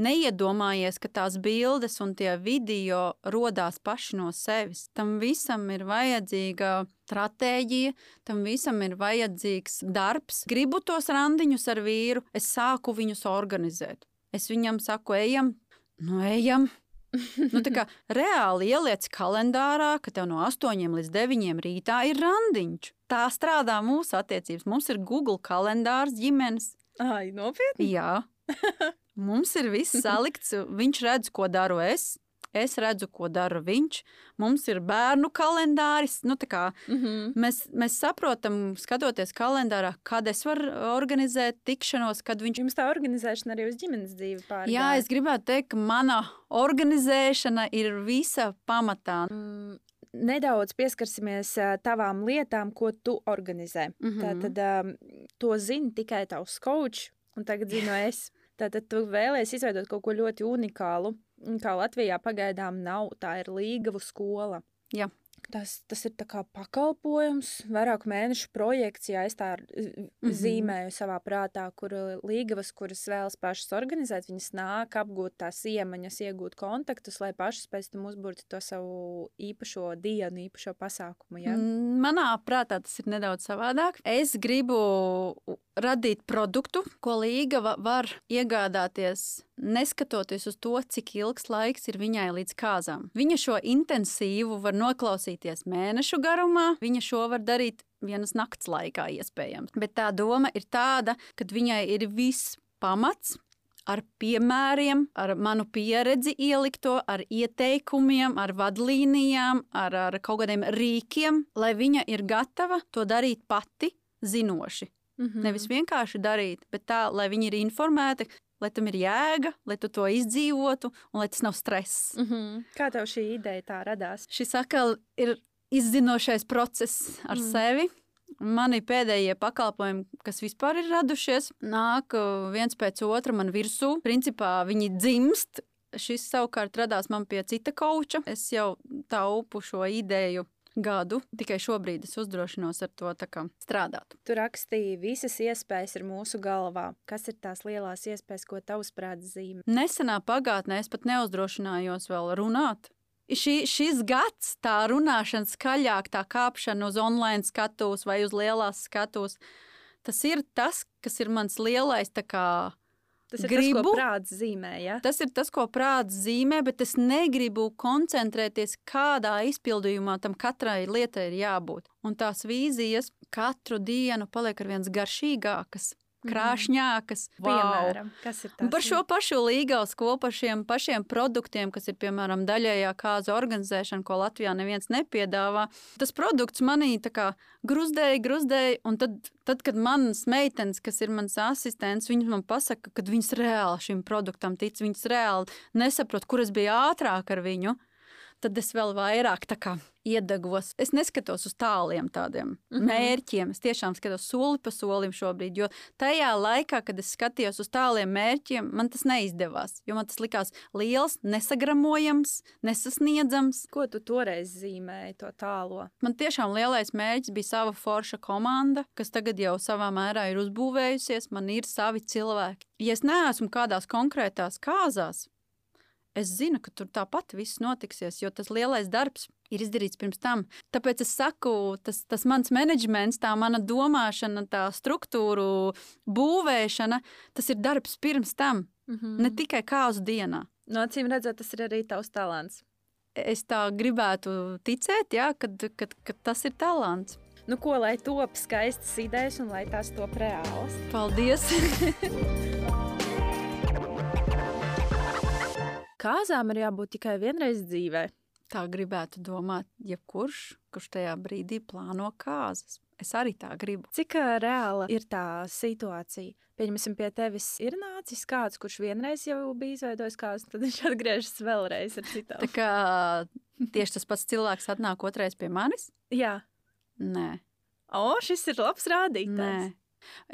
neiedomājies, ka tās bildes un tie video radās paši no sevis. Tam visam ir vajadzīga stratēģija, tam visam ir vajadzīgs darbs. Gribu tos randiņus ar vīru, es sāku viņus organizēt. Es viņam saku, ejam, nu ejam. nu, kā, reāli ieliec kalendārā, ka tev no 8 līdz 9 rītā ir randiņš. Tā strādā mūsu attiecības. Mums ir Google kalendārs ģimenes. Ai, nopietni? Jā. Mums ir viss salikts. Viņš redz, ko daru es. Es redzu, ko dara viņš. Mums ir bērnu kalendāris. Nu, kā, mm -hmm. mēs, mēs saprotam, skatoties kalendārā, kad es varu organizēt tikšanos, kad viņš. Jums tā organizēšana arī uz ģimenes dzīvi pārāk. Jā, es gribētu teikt, ka mana organizēšana ir visa pamatā. Mm, nedaudz pieskarsimies tavām lietām, ko tu organizē. Mm -hmm. Tātad to zina tikai tavs coach, un tagad zinu es. Tātad tu vēlēsies izveidot kaut ko ļoti unikālu, kā Latvijā pagaidām nav. Tā ir līgavu skola. Jā. Tas, tas ir pakalpojums, vairāku mēnešu projekts, ja es tā mm -hmm. zīmēju savā prātā, kur līgavas, kuras vēlas pašas organizēt, viņas nāk, apgūt tās iemaņas, iegūt kontaktus, lai pašas pēc tam uzbūrtu to savu īpašo dienu, īpašo pasākumu. Ja? Manā prātā tas ir nedaudz savādāk. Es gribu radīt produktu, ko līgava var iegādāties neskatoties uz to, cik ilgs laiks ir viņai līdz kāzām. Viņa šo intensīvu var noklausīties mēnešu garumā, viņa šo var darīt vienas nakts laikā, iespējams. Bet tā doma ir tāda, ka viņai ir viss pamats. Ar piemēriem, ar manu pieredzi ielikto, ar ieteikumiem, ar vadlīnijām, ar, ar kaut kādiem rīkiem, lai viņa ir gatava to darīt pati, zinoši. Mm -hmm. Nevis vienkārši darīt, bet tā, lai viņi ir informēti, lai tam ir jēga, lai tu to izdzīvotu un lai tas nav stress. Mm -hmm. Kā tev šī ideja tā radās? Šis atkal ir izzinošais process ar mm. sevi. Mani pēdējie pakalpojumi, kas vispār ir radušies, nāk uh, viens pēc otra man virsū. Principā viņi dzimst. Šis savukārt radās man pie cita koča. Es jau taupu šo ideju gadu. Tikai šobrīd es uzdrošinos ar to strādāt. Tu rakstīji, visas iespējas ir mūsu galvā. Kas ir tās lielās iespējas, ko tavs prāts zīmē? Nesenā pagātnē es pat neuzdrošinājos vēl runāt. Šī, šis gads, tā runāšana skaļāk, tā kāpšana uz online skatuves vai uz lielās skatuves, Tas ir tas, kas ir mans lielais kā. Tas ir Gribu. tas, ko prāts zīmē. Ja? Tas ir tas, ko prāts zīmē, bet es negribu koncentrēties, kādā izpildījumā tam katrai lietai ir jābūt. Un tās vīzijas katru dienu paliek ar viens garšīgākas, krāšņākas. Wow. Piemēram, kas ir tas? Par šo pašu līgaus ko par šiem pašiem produktiem, kas ir piemēram daļējā kāzu organizēšana, ko Latvijā neviens nepiedāvā. Tas produkts manī tā kā gruzdēja, gruzdēja, un tad, tad kad manas meitenes, kas ir mans asistents, viņas man pasaka, ka viņas reāli šim produktam tic, viņas reāli nesaprot, kur es biju ātrāk ar viņu. Tad es vēl vairāk kā iedegos. Es neskatos uz tāliem tādiem mm. -hmm. mērķiem. Es tiešām skatos soli pa solim šobrīd. Jo tajā laikā, kad es skatījos uz tāliem mērķiem, man tas neizdevās. Jo man tas likās liels, nesagramojams, nesasniedzams. Ko tu toreiz zīmēji to tālo? Man tiešām lielais mērķis bija sava forša komanda, kas tagad jau savā mērā ir uzbūvējusies. Man ir savi cilvēki. Ja es neesmu kādās konkrētās kāzās, es zinu, ka tur tāpat viss notiksies, jo tas lielais darbs ir izdarīts pirms tam. Tāpēc es saku, tas, tas mans menedžments, tā mana domāšana, tā struktūru būvēšana, tas ir darbs pirms tam, Mm -hmm. ne tikai kāzu dienā. No acīm redzot, tas ir arī tavs talants. Es tā gribētu ticēt, jā, kad, kad, kad tas ir talants. Nu, ko lai top skaistas idejas un lai tās top reālas? Paldies! Kāzām ir jābūt tikai vienreiz dzīvē. Tā gribētu domāt, jebkurš, kurš tajā brīdī plāno kāzas. Es arī tā gribu. Cik reāla ir tā situācija? Pieņemsim, pie tevis ir nācis kāds, kurš vienreiz jau bija izveidojis kāzu, tad viņš atgriežas vēlreiz ar Tā citām. kā tieši tas pats cilvēks atnāk otrais pie manis? Jā, Nē, o, šis ir labs rādītājs. nē.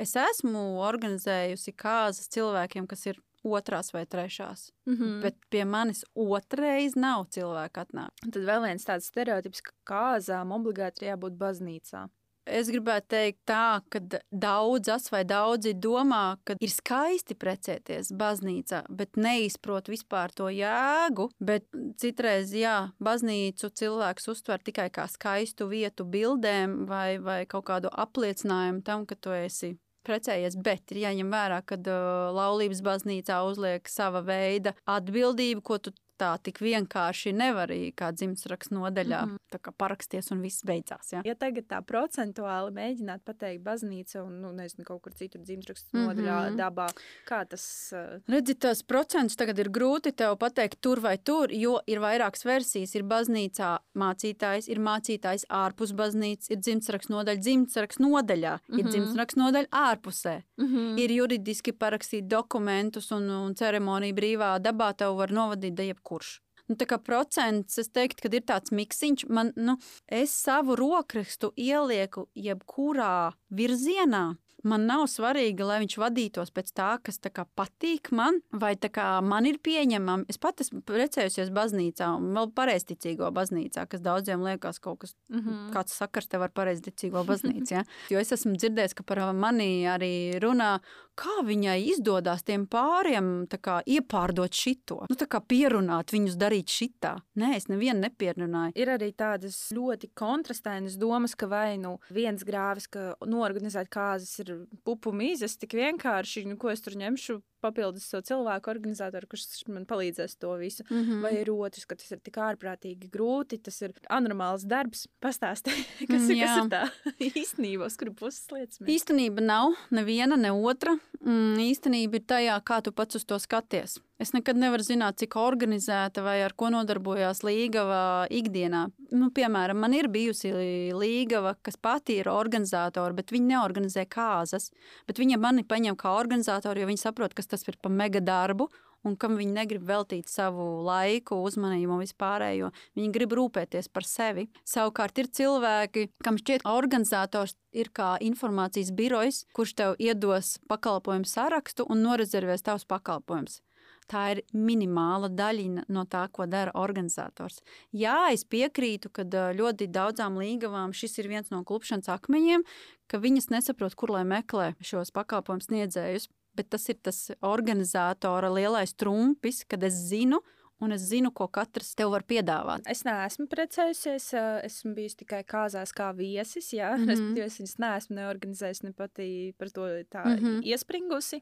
Es esmu organizējusi kāzas cilvēkiem, kas ir otrās vai trešās. Mm -hmm. Bet pie manis otrais nav cilvēku atnāk. Tad vēl viens tāds stereotips, ka kāzām obligāti ir jābūt baznīcā. Es gribētu teikt, tā, ka daudzas vai daudzi domā, ka ir skaisti precēties baznīcā, bet neizprot vispār to jēgu. Bet citreiz, jā, baznīcu cilvēks uztver tikai kā skaistu vietu bildēm vai, vai kaut kādu apliecinājumu tam, ka tu esi. Precējies, bet ir jāņem vērā, ka uh, laulības baznīcā uzliek sava veida atbildību, ko tu tā tik vienkārši nevari kā dzimtsrakstu nodaļā. Mm. -hmm. Paraksties un viss beidzās. Ja? Ja tagad tā procentuāli mēģināt pateikt baznīca un, nu, nezinu, kaut kur citur dzimtrakstu Mhm. nodaļā, dabā, kā tas uh, Redzi, tos procentus tagad ir grūti tev pateikt, tur vai tur, jo ir vairākas versijas. Ir baznīcā mācītājs, ir mācītājs ārpus baznīcas, ir dzimtsraksts nodaļa, dzimtsraksts nodaļā, mm -hmm. ir Mhm. dzimtsraksts nodaļa ārpusē. mm -hmm. Ir juridiski parakstīt dokumentus un, un ceremoniju brīvā dabā tev var novadīt da jebkurš. Nu, tā kā procents, es teiktu, ka ir tāds miksiņš, man, nu, es savu rokrakstu ielieku jebkurā virzienā. Man nav svarīgi, lai viņš vadītos pēc tā, kas tā kā patīk man, vai kā man ir pieņemama. Es pat esmu precējusies baznīcā, un vēl pareizticīgo baznīcā, kas daudziem liekas kaut kas Mm -hmm. kāds sakars tev ar pareizticīgo baznīcu. Ja? Jo es esmu dzirdējis, ka par mani arī runā, kā viņai izdodas tiem pāriem kā, iepārdot šito. Nu, kā pierunāt viņus darīt šitā. Nē, es nevienu nepierunāju. Ir arī tādas ļoti kontrastēnas domas, ka vai nu viens grāvis, ka norganizēt kāzas ir pupu mīzes tik vienkārši, nu, ko es tur ņemšu papildus savu cilvēku organizatoru, kurš man palīdzēs to visu. Mm -hmm. Vai ir otrs, ka tas ir tik ārprātīgi grūti, tas ir anormāls darbs. Pastāstiet, kas, Mm, ir- kas ir tā īstenība, uz kuru puses lietas mēs. Īstenība nav neviena, ne otra. Mm, īstenība ir tajā, kā tu pats uz to skaties. Es nekad nevaru zināt, cik organizēta vai ar ko nodarbojās līgava ikdienā. Nu, piemēram, man ir bijusi līgava, kas pati ir organizatora, bet viņi neorganizē kāzas. Bet viņa mani paņem kā organizatoru, jo viņi saprot, kas tas ir par mega darbu. Un kam viņi negrib veltīt savu laiku, uzmanību un vispārējo. Viņi grib rūpēties par sevi. Savukārt ir cilvēki, kam šķiet, ka organizators ir kā informācijas birojs, kurš tev iedos pakalpojumu sarakstu un norezervēs tavus pakalpojumus. Tā ir minimāla daļiņa no tā, ko dara organizators. Jā, es piekrītu, ka ļoti daudzām līgavām šis ir viens no klupšanas akmeņiem, ka viņas nesaprot, kur lai meklē šos pakalpojumu sniedzējus. Bet tas ir tas organizatora lielais trumpis, kad es zinu un es zinu, ko katrs tev var piedāvāt. Es neesmu precējusies, esmu bijusi tikai kāzās kā viesis. Jā, mm -hmm. es viņas neesmu neorganizējusi, ne pati par to tā mm -hmm. iespringusi.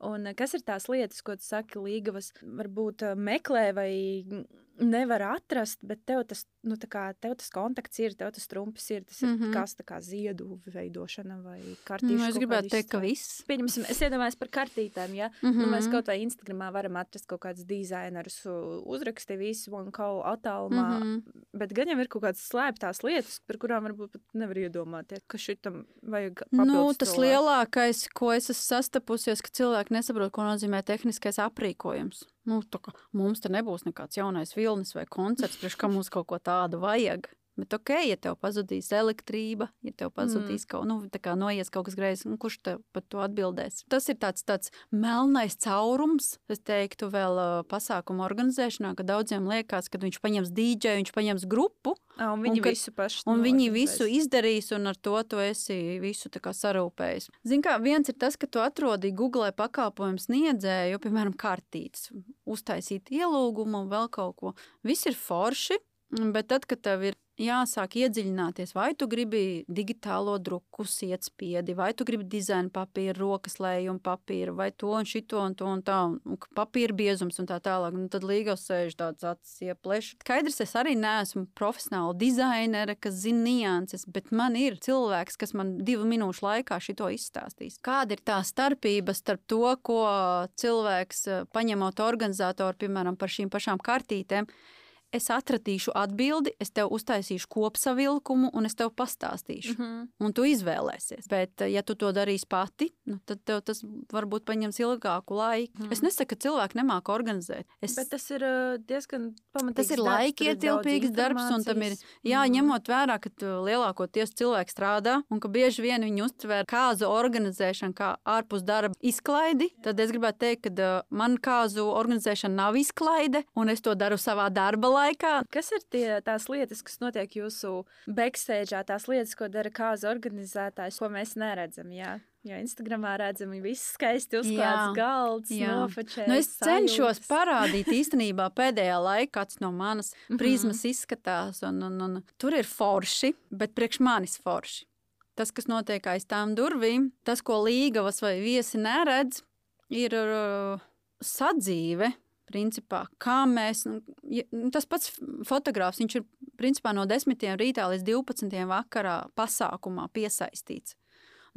Un kas ir tās lietas, ko tu saki, līgavas varbūt meklē vai nevar atrast, bet tev tas, nu, kā, tev tas kontakts ir, tev tas trumpis ir. Tas ir mm -hmm. kas kā ziedu veidošana vai kartīšu. Nu, es gribētu teikt, ka viss. Pieņemsim, es iedomājos par kartītēm, ja mm -hmm. nu, mēs mhm. kaut vai Instagramā varam atrast kaut kādus dizainerus, uzraksti visu un kaut attālumā, mm -hmm. bet gan jau ir kaut kādas slēptās lietas, par kurām varbūt pat nevar iedomāties, ka šitam vajag Nu, tas cilvēku. lielākais, ko es esmu sastapusies, ka cilvēki nesaprot, ko nozīmē tehniskais aprīkojums. Nu, mums te nebūs nekāds jaunais vilnis vai koncerts, priekš kā mums kaut ko tādu vajag. Bet, ok, ja tev pazudīs elektrība, ja tev pazudīs mm. kaut, nu, kā noies kaut kas greizs, nu, kurš tev par to atbildēs? Tas ir tāds, tāds melnais caurums, es teiktu, vēl uh, pasākumu organizēšanā, ka daudziem liekas, ka viņš paņems DJ, viņš paņems grupu. A, un viņi un, visu paši. Un viņi visu izdarīs, un ar to tu esi visu sarūpējis. Zini, kā viens ir tas, ka tu atrodi Google pakalpojumu sniedzēju, piemēram, kartītes, uztaisīt ielūgumu un vēl kaut ko. Viss ir forši, bet tad, kad tev ir jāsāk iedziļināties, vai tu gribi digitālo druku, sietspiedi, vai tu gribi dizaina papīru, rokas lējumu papīru, vai to un šito un to un tā, un papīra biezums un tā tālāk. Un tad līgos sēž tāds acis iepleš. Skaidrs, es arī neesmu profesionāla dizainere, kas zina nianses, bet man ir cilvēks, kas man divu minūšu laikā šito izstāstīs. Kāda ir tā starpība starp to, ko cilvēks paņemot organizatoru, piemēram, par šīm pašām kartītēm, es atradīšu atbildi, es tev uztaisīšu kopsavilkumu un es tev pastāstīšu. Mm -hmm. Un tu izvēlēsies. Bet, ja tu to darīsi pati, nu, tad tev tas varbūt paņems ilgāku laiku. Mm -hmm. Es nesaku, ka cilvēki nemāku organizēt. Es... Bet tas ir diezgan pamatīgs. Tas ir laikietilpīgs darbs, un tam ir jā, mm -hmm. ņemot vērā, ka lielākoties cilvēki strādā un ka bieži vien viņi uztver kāzu organizēšanu kā ārpus darba izklaidi, tad es gribētu teikt, ka man kāzu organizēšana nav izklaide, un es to daru savā darba laikā. Kas ir tie, tās lietas, kas notiek jūsu backstage, tās lietas, ko dara kāza organizētājs, ko mēs neredzam? Jā? Jo Instagramā redzam, ka viss skaisti uzklāts galds, nofočēts. Nu, es cenšos sajūtas. parādīt īstenībā pēdējā laikā, kāds no manas mhm. prizmas izskatās. Un, un, un, tur ir forši, bet priekš manis forši. Tas, kas notiek aiz tām durvīm, tas, ko līgavas vai viesi neredz, ir uh, sadzīve Principā, kā mēs, nu, nu, tas pats fotogrāfs, viņš ir principā no 10. rītā līdz 12. vakarā pasākumā piesaistīts.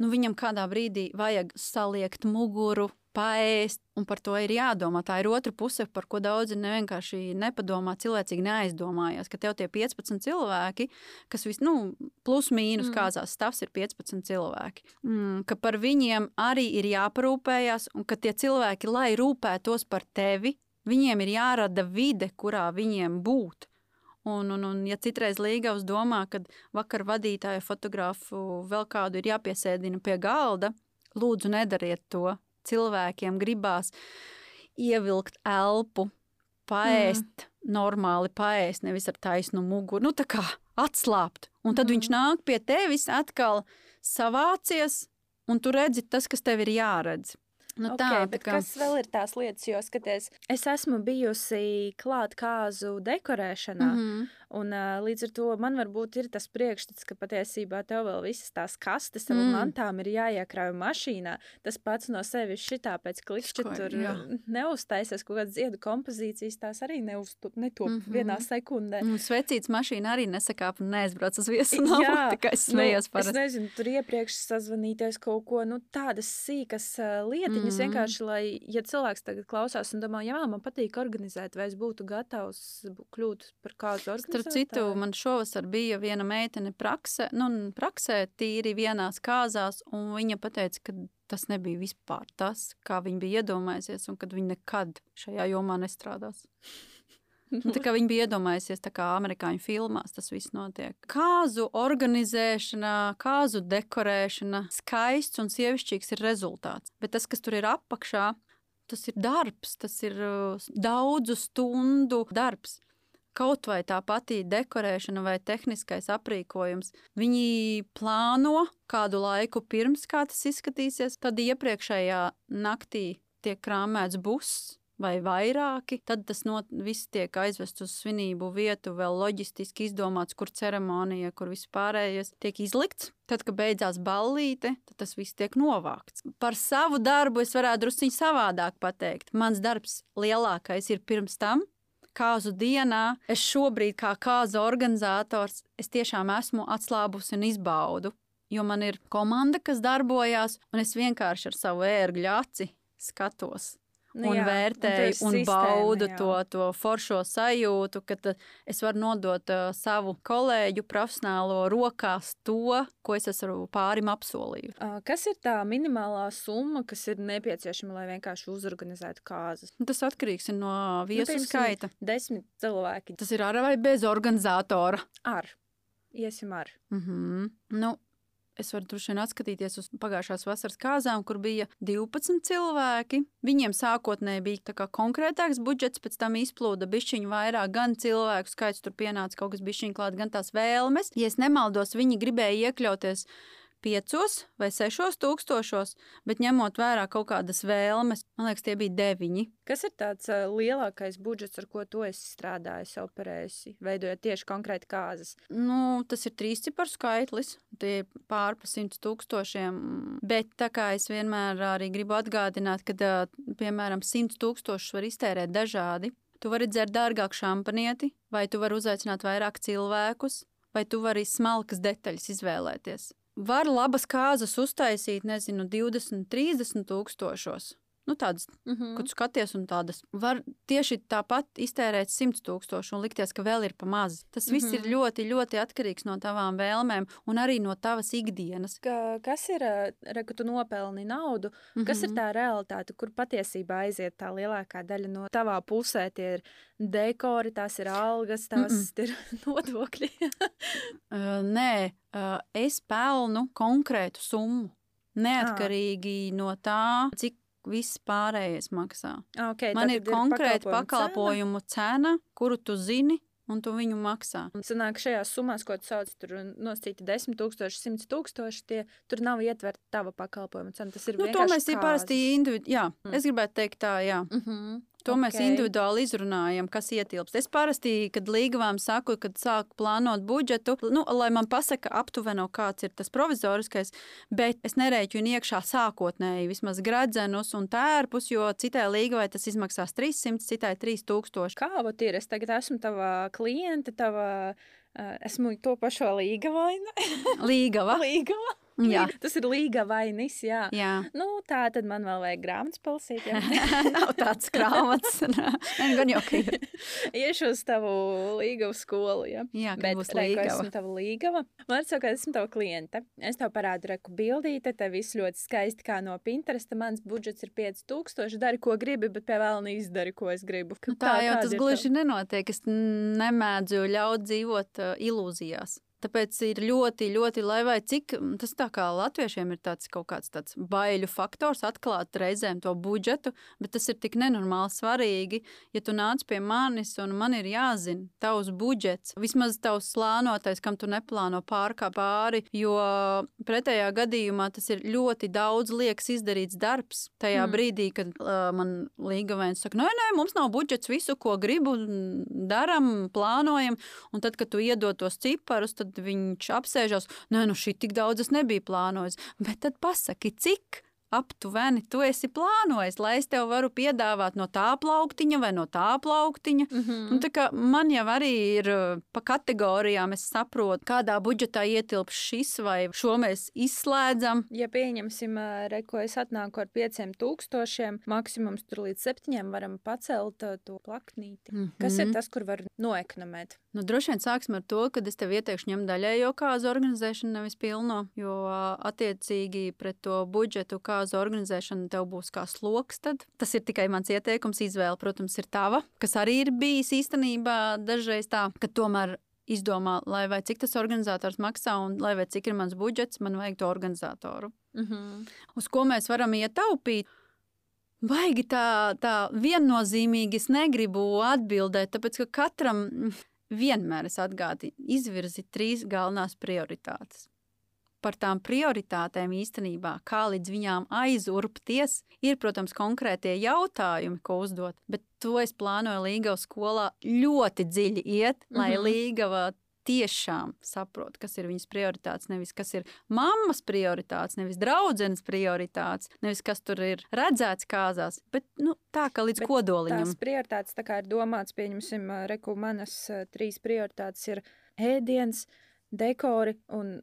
Nu, viņam kādā brīdī vajag saliekt muguru, paēst, un par to ir jādomā. Tā ir otra puse, par ko daudzi vienkārši nepadomā, cilvēcīgi neaizdomājās, ka tev tie 15 cilvēki, kas vis, nu, plus mīnus mm. kāzās stāvs ir 15 cilvēki, mm, ka par viņiem arī ir jāparūpējas, un ka tie cilvēki, lai rūpētos par tevi, Viņiem ir jārada vide, kurā viņiem būt. Un, un, un ja citreiz Līgavs domā, ka vakar vadītāja fotogrāfu vēl kādu ir jāpiesēdina pie galda, lūdzu, nedariet to. Cilvēkiem gribās ievilkt elpu, paēst, mm. normāli paēst, nevis ar taisnu muguru, nu tā kā atslābt. Un tad mm. viņš nāk pie tevis atkal savācies, un tu redzi tas, kas tev ir jāredz. Nu, tā, okay, tā kā... Kas vēl ir tās lietas, jo skaties, es esmu bijusi klāt kāzu dekorēšanā. Mm -hmm. Un, uh, līdz ar to man varbūt ir tas priekšstats, ka patiesībā tev vēl visas tās kastes mm. mantām ir jāiekrauj mašīnā. Tas pats no sevis šitā pēc klikšķa tur jā. neuztaisās kaut kādas ziedu kompozīcijas, tās arī neuztup, netop mm -hmm. vienā sekundē. Un svecīts mašīna arī nesakāp un neaizbrauc uz viesu jā, tikai smējos nu, parasti. Es nezinu, tur iepriekš sazvanīties kaut ko, nu tādas sīkas lietiņas mm -hmm. vienkārši, lai, ja cilvēks tagad klausās un domā, jā, man patīk organizēt, vai es būtu gatavs kļūt par kādu organizāciju Starp citu, man šovasar bija viena meitene praksē, nu, praksē tīri vienās kāzās, un viņa pateica, ka tas nebija vispār tas, kā viņa bija iedomājusies, un kad viņa nekad šajā jomā nestrādās. Nu, tā kā viņi bija iedomājusies, tā kā amerikāņu filmās tas viss notiek. Kāzu organizēšana, kāzu dekorēšana, skaists un sievišķīgs ir rezultāts. Bet tas, kas tur ir apakšā, tas ir darbs, tas ir uh, daudzu stundu darbs kaut vai tā pati dekorēšana vai tehniskais aprīkojums, viņi plāno kādu laiku pirms, kā tas izskatīsies. Tad iepriekšējā naktī tiek krāmēts buss, vai vairāki. Tad tas not, viss tiek aizvests uz svinību vietu, vēl loģistiski izdomāts, kur ceremonija, kur viss pārējais tiek izlikts. Tad, kad beidzās ballīte, tad tas viss tiek novākts. Par savu darbu es varētu druskuļi savādāk pateikt. Mans darbs lielākais ir pirms tam, kāzu dienā, es šobrīd, kā kāzu organizators, es tiešām esmu atslābusi un izbaudu. Jo man ir komanda, kas darbojas, un es vienkārši ar savu ērgļu aci skatos Nu, un jā, vērtēju un, un sistēma, baudu jā. to, to foršo sajūtu, ka es varu nodot uh, savu kolēģu profesionālo rokās to, ko es esmu pārim apsolīju. Uh, kas ir tā minimālā summa, kas ir nepieciešama, lai vienkārši uzorganizētu kāzas? Nu, tas atkarīgs no viesu nu, skaita. Desmit cilvēki. Tas ir ar vai bez organizatora? Ar. Iesim ar. Mm -hmm. nu, Es varu droši vien atskatīties uz pagājušās vasaras kāzām, kur bija 12 cilvēki. Viņiem sākotnēji bija konkrētāks budžets, pēc tam izplūda bišķiņu vairāk, gan cilvēku skaits tur pienāca kaut kas bišķiņu klāt, gan tās vēlmes. Ja es nemaldos, viņi gribēja iekļauties piecos vai sešos tūkstošos, bet ņemot vērā kaut kādas vēlmes, man liekas, tie bija deviņi. Kas ir tāds uh, lielākais budžets, ar ko tu esi strādājis, operējusi, veidojot tieši konkrēti kāzas? Nu, tas ir trīs ciparu skaitlis, tie ir pār pa simts tūkstošiem, bet tā kā es vienmēr arī gribu atgādināt, ka, uh, piemēram, simts tūkstošus var iztērēt dažādi. Tu vari dzert dārgāku šampanieti, vai tu vari uzaicināt vairāk cilvēkus, vai tu vari smalkas detaļas izvēlēties. Var labas kāzas uztaisīt, nezinu, 20, 30 tūkstošos. Nu, tādas, mm -hmm. kad skaties, un tādas var tieši tāpat iztērēt 100 tūkstoši un likties, ka vēl ir pa maz. Tas viss mm -hmm. ir mhm. ļoti, ļoti atkarīgs no tavām vēlmēm un arī no tavas ikdienas. Ka, kas ir, re, ka tu nopelni naudu, mm -hmm. kas ir mhm. tā realitāte, kur patiesībā aiziet tā lielākā daļa no tavā pusē? Tie ir dekori, tās ir algas, tās mm -mm. ir nodokļi. uh, nē, uh, es pelnu konkrētu summu. Neatkarīgi ah. no tā, cik viss pārējais maksā. Okay, Man ir konkrēta pakalpojumu cena, kuru tu zini. Un tu viņu maksā. Sanāk, šajās summās, ko tu sauc, tur nosacīti 10, 000, 100 tūkstoši, tie tur nav ietverta tava pakalpojuma cena. Tas ir nu, to mēs parasti individuāli. Jā, mm. es gribētu teikt tā, jā. Mm -hmm. To okay. mēs individuāli izrunājam, kas ietilpst. Es parasti, kad līgavām saku, kad sāku plānot budžetu, nu, lai man pasaka aptuveno, kāds ir tas provizoriskais, bet es nerēķinu iekšā sākotnēji vismaz gradzenus un tērpus, jo citai līgavai tas izmaksās 300, citai 3000. Kā vat ir? Es tagad esmu tava kliente, tava, uh, esmu to pašo līgavaina. Līgava. Līgava. Jā. Tas ir līga vainis. Jā. jā. Nu, tā tad man vēl vajag grāmatas palasīt. Nav tāds grāmatas. Gan jau, ka ir. Iešu uz tavu līgavu skolu. Ja? Jā, bet būs līgava. esmu tava līgava. Man saka, ka esmu tava kliente. Es tev parādu reku bildīte, te viss ļoti skaisti kā no Pinteresta. Mans budžets ir 5000. Dari, ko gribi, bet pie vēl neizdari, ko es gribu. Nu, tā, tā jau tas gluži tev? nenotiek. Es nemēdzu ļaut dzīvot uh, ilūzijās. Tāpēc ir ļoti, ļoti, lai vai cik tas tā kā latviešiem ir tāds kaut kāds tāds baiļu faktors, atklāt reizēm to budžetu, bet tas ir tik nenormāli svarīgi, ja tu nāc pie manis un man ir jāzina tavs budžets, vismaz tavs plānotais, kam tu neplāno pārkāpt pāri, jo pretējā gadījumā tas ir ļoti daudz liekas izdarīts darbs. Tajā mm. brīdī, kad uh, man līgavēns saka, nē, nē, mums nav budžets, visu, ko gribu, daram, plānojam, un tad, kad tu iedod tos ciparus, tad tad viņš apsēžas, nē, nu šī tik daudz es nebiju plānojis. Bet tad pasaki, cik? Aptuveni tu esi plānojis, lai es tev varu piedāvāt no tā plauktiņa vai no tā plauktiņa. Mm -hmm. Un, man jau arī ir uh, pa kategorijām, es saprotu, kādā budžetā ietilps šis vai šo mēs izslēdzam. Ja pieņemsim, uh, re, ko es atnāku ar pieciem tūkstošiem, maksimums tur līdz septiņiem varam pacelt uh, to plaknīti. Mm -hmm. Kas ir tas, kur var noekonomēt? Nu, droši vien sāksim ar to, ka es tev ieteikšu ņemt daļējo kāzu organizēšanu, nevis pilno, jo attiecīgi pret to budžetu, kā bāzu organizēšana tev būs kā sloks, tad tas ir tikai mans ieteikums. Izvēle, protams, ir tava, kas arī ir bijis īstenībā dažreiz tā, ka tomēr izdomā, lai vai cik tas organizators maksā un lai vai cik ir mans budžets, man vajag to organizatoru. Mm -hmm. Uz ko mēs varam ietaupīt? Baigi tā, tā viennozīmīgi es negribu atbildēt, tāpēc ka katram vienmēr es atgādinu, izvirzi trīs galvenās prioritātes. Par tām prioritātēm īstenībā, kā līdz viņām aizurpties, ir, protams, konkrētie jautājumi, ko uzdot. Bet to es plānoju Līgavas skolā ļoti dziļi iet, lai mm -hmm. Līgava tiešām saprot, kas ir viņas prioritātes. Nevis kas ir mammas prioritātes, nevis draudzenes prioritātes, nevis kas tur ir redzēts kāzās, bet nu, tā kā līdz bet kodoliņam. Tās prioritātes tā kā ir domāts, pieņemsim, reku manas trīs prioritātes ir ēdiens, dekori un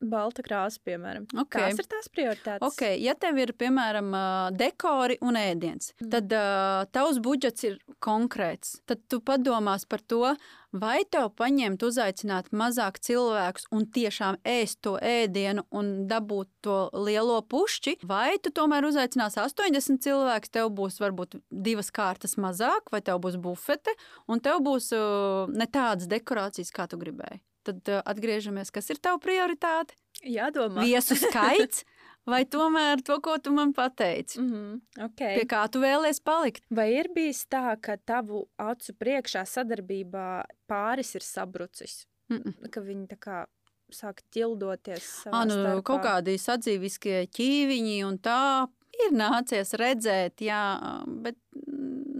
balta krāsa, piemēram. Okay. Tās ir tās prioritātes. Okay. Ja tev ir, piemēram, dekori un ēdiens, mm. tad uh, tavs budžets ir konkrēts. Tad tu padomās par to, vai tev paņemt, uzaicināt mazāk cilvēkus un tiešām ēst to ēdienu un dabūt to lielo pušķi, vai tu tomēr uzaicināsi 80 cilvēkus, tev būs varbūt divas kārtas mazāk, vai tev būs bufete, un tev būs uh, ne tādas dekorācijas, kā tu gribēji tad uh, atgriežamies, kas ir tava prioritāte? Jādomā. Viesu skaits. Vai tomēr to, ko tu man pateici? Mm -hmm, okay. Pie kā tu vēlēsies palikt? Vai ir bijis tā, ka tavu acu priekšā sadarbībā pāris ir sabrucis? Mm -mm. Ka viņi tā kā sāk ķildoties. Nu, starpā. kaut kādi sadzīviskie ķīviņi un tā ir nācies redzēt, jā, bet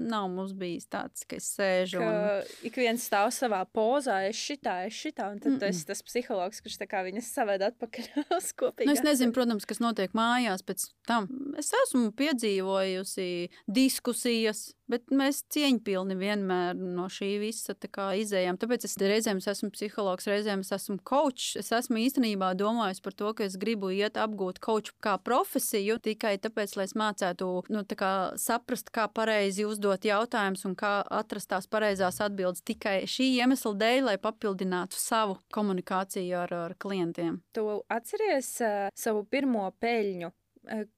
nav mums bijis tāds, ka es sēžu. Ka un... Ik viens stāv savā pozā, es šitā, es šitā, un tad mm -mm. tas ir tas psihologs, kurš viņas saved atpakaļ uz kopīgu. Nu, es nezinu, protams, kas notiek mājās pēc tam. Es esmu piedzīvojusi diskusijas, bet mēs cieņpilni vienmēr no šī visa izējām. Tāpēc es reizēm esmu psihologs, reizēm es esmu coach. Es esmu īstenībā domājis par to, ka es gribu iet apgūt coach kā profesiju tikai tāpēc, lai es mācētu nu, kā saprast, kā pareizi uzdot jautājumus un kā atrast tās pareizās atbildes tikai šī iemesla dēļ, lai papildinātu savu komunikāciju ar, ar klientiem. Tu atceries uh, savu pirmo peļņu?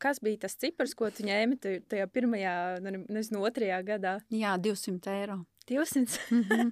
Kas bija tas cipars, ko tu ņēmi tajā pirmajā, nezinu, otrajā gadā? Jā, 200 eiro. 200. Mm -hmm.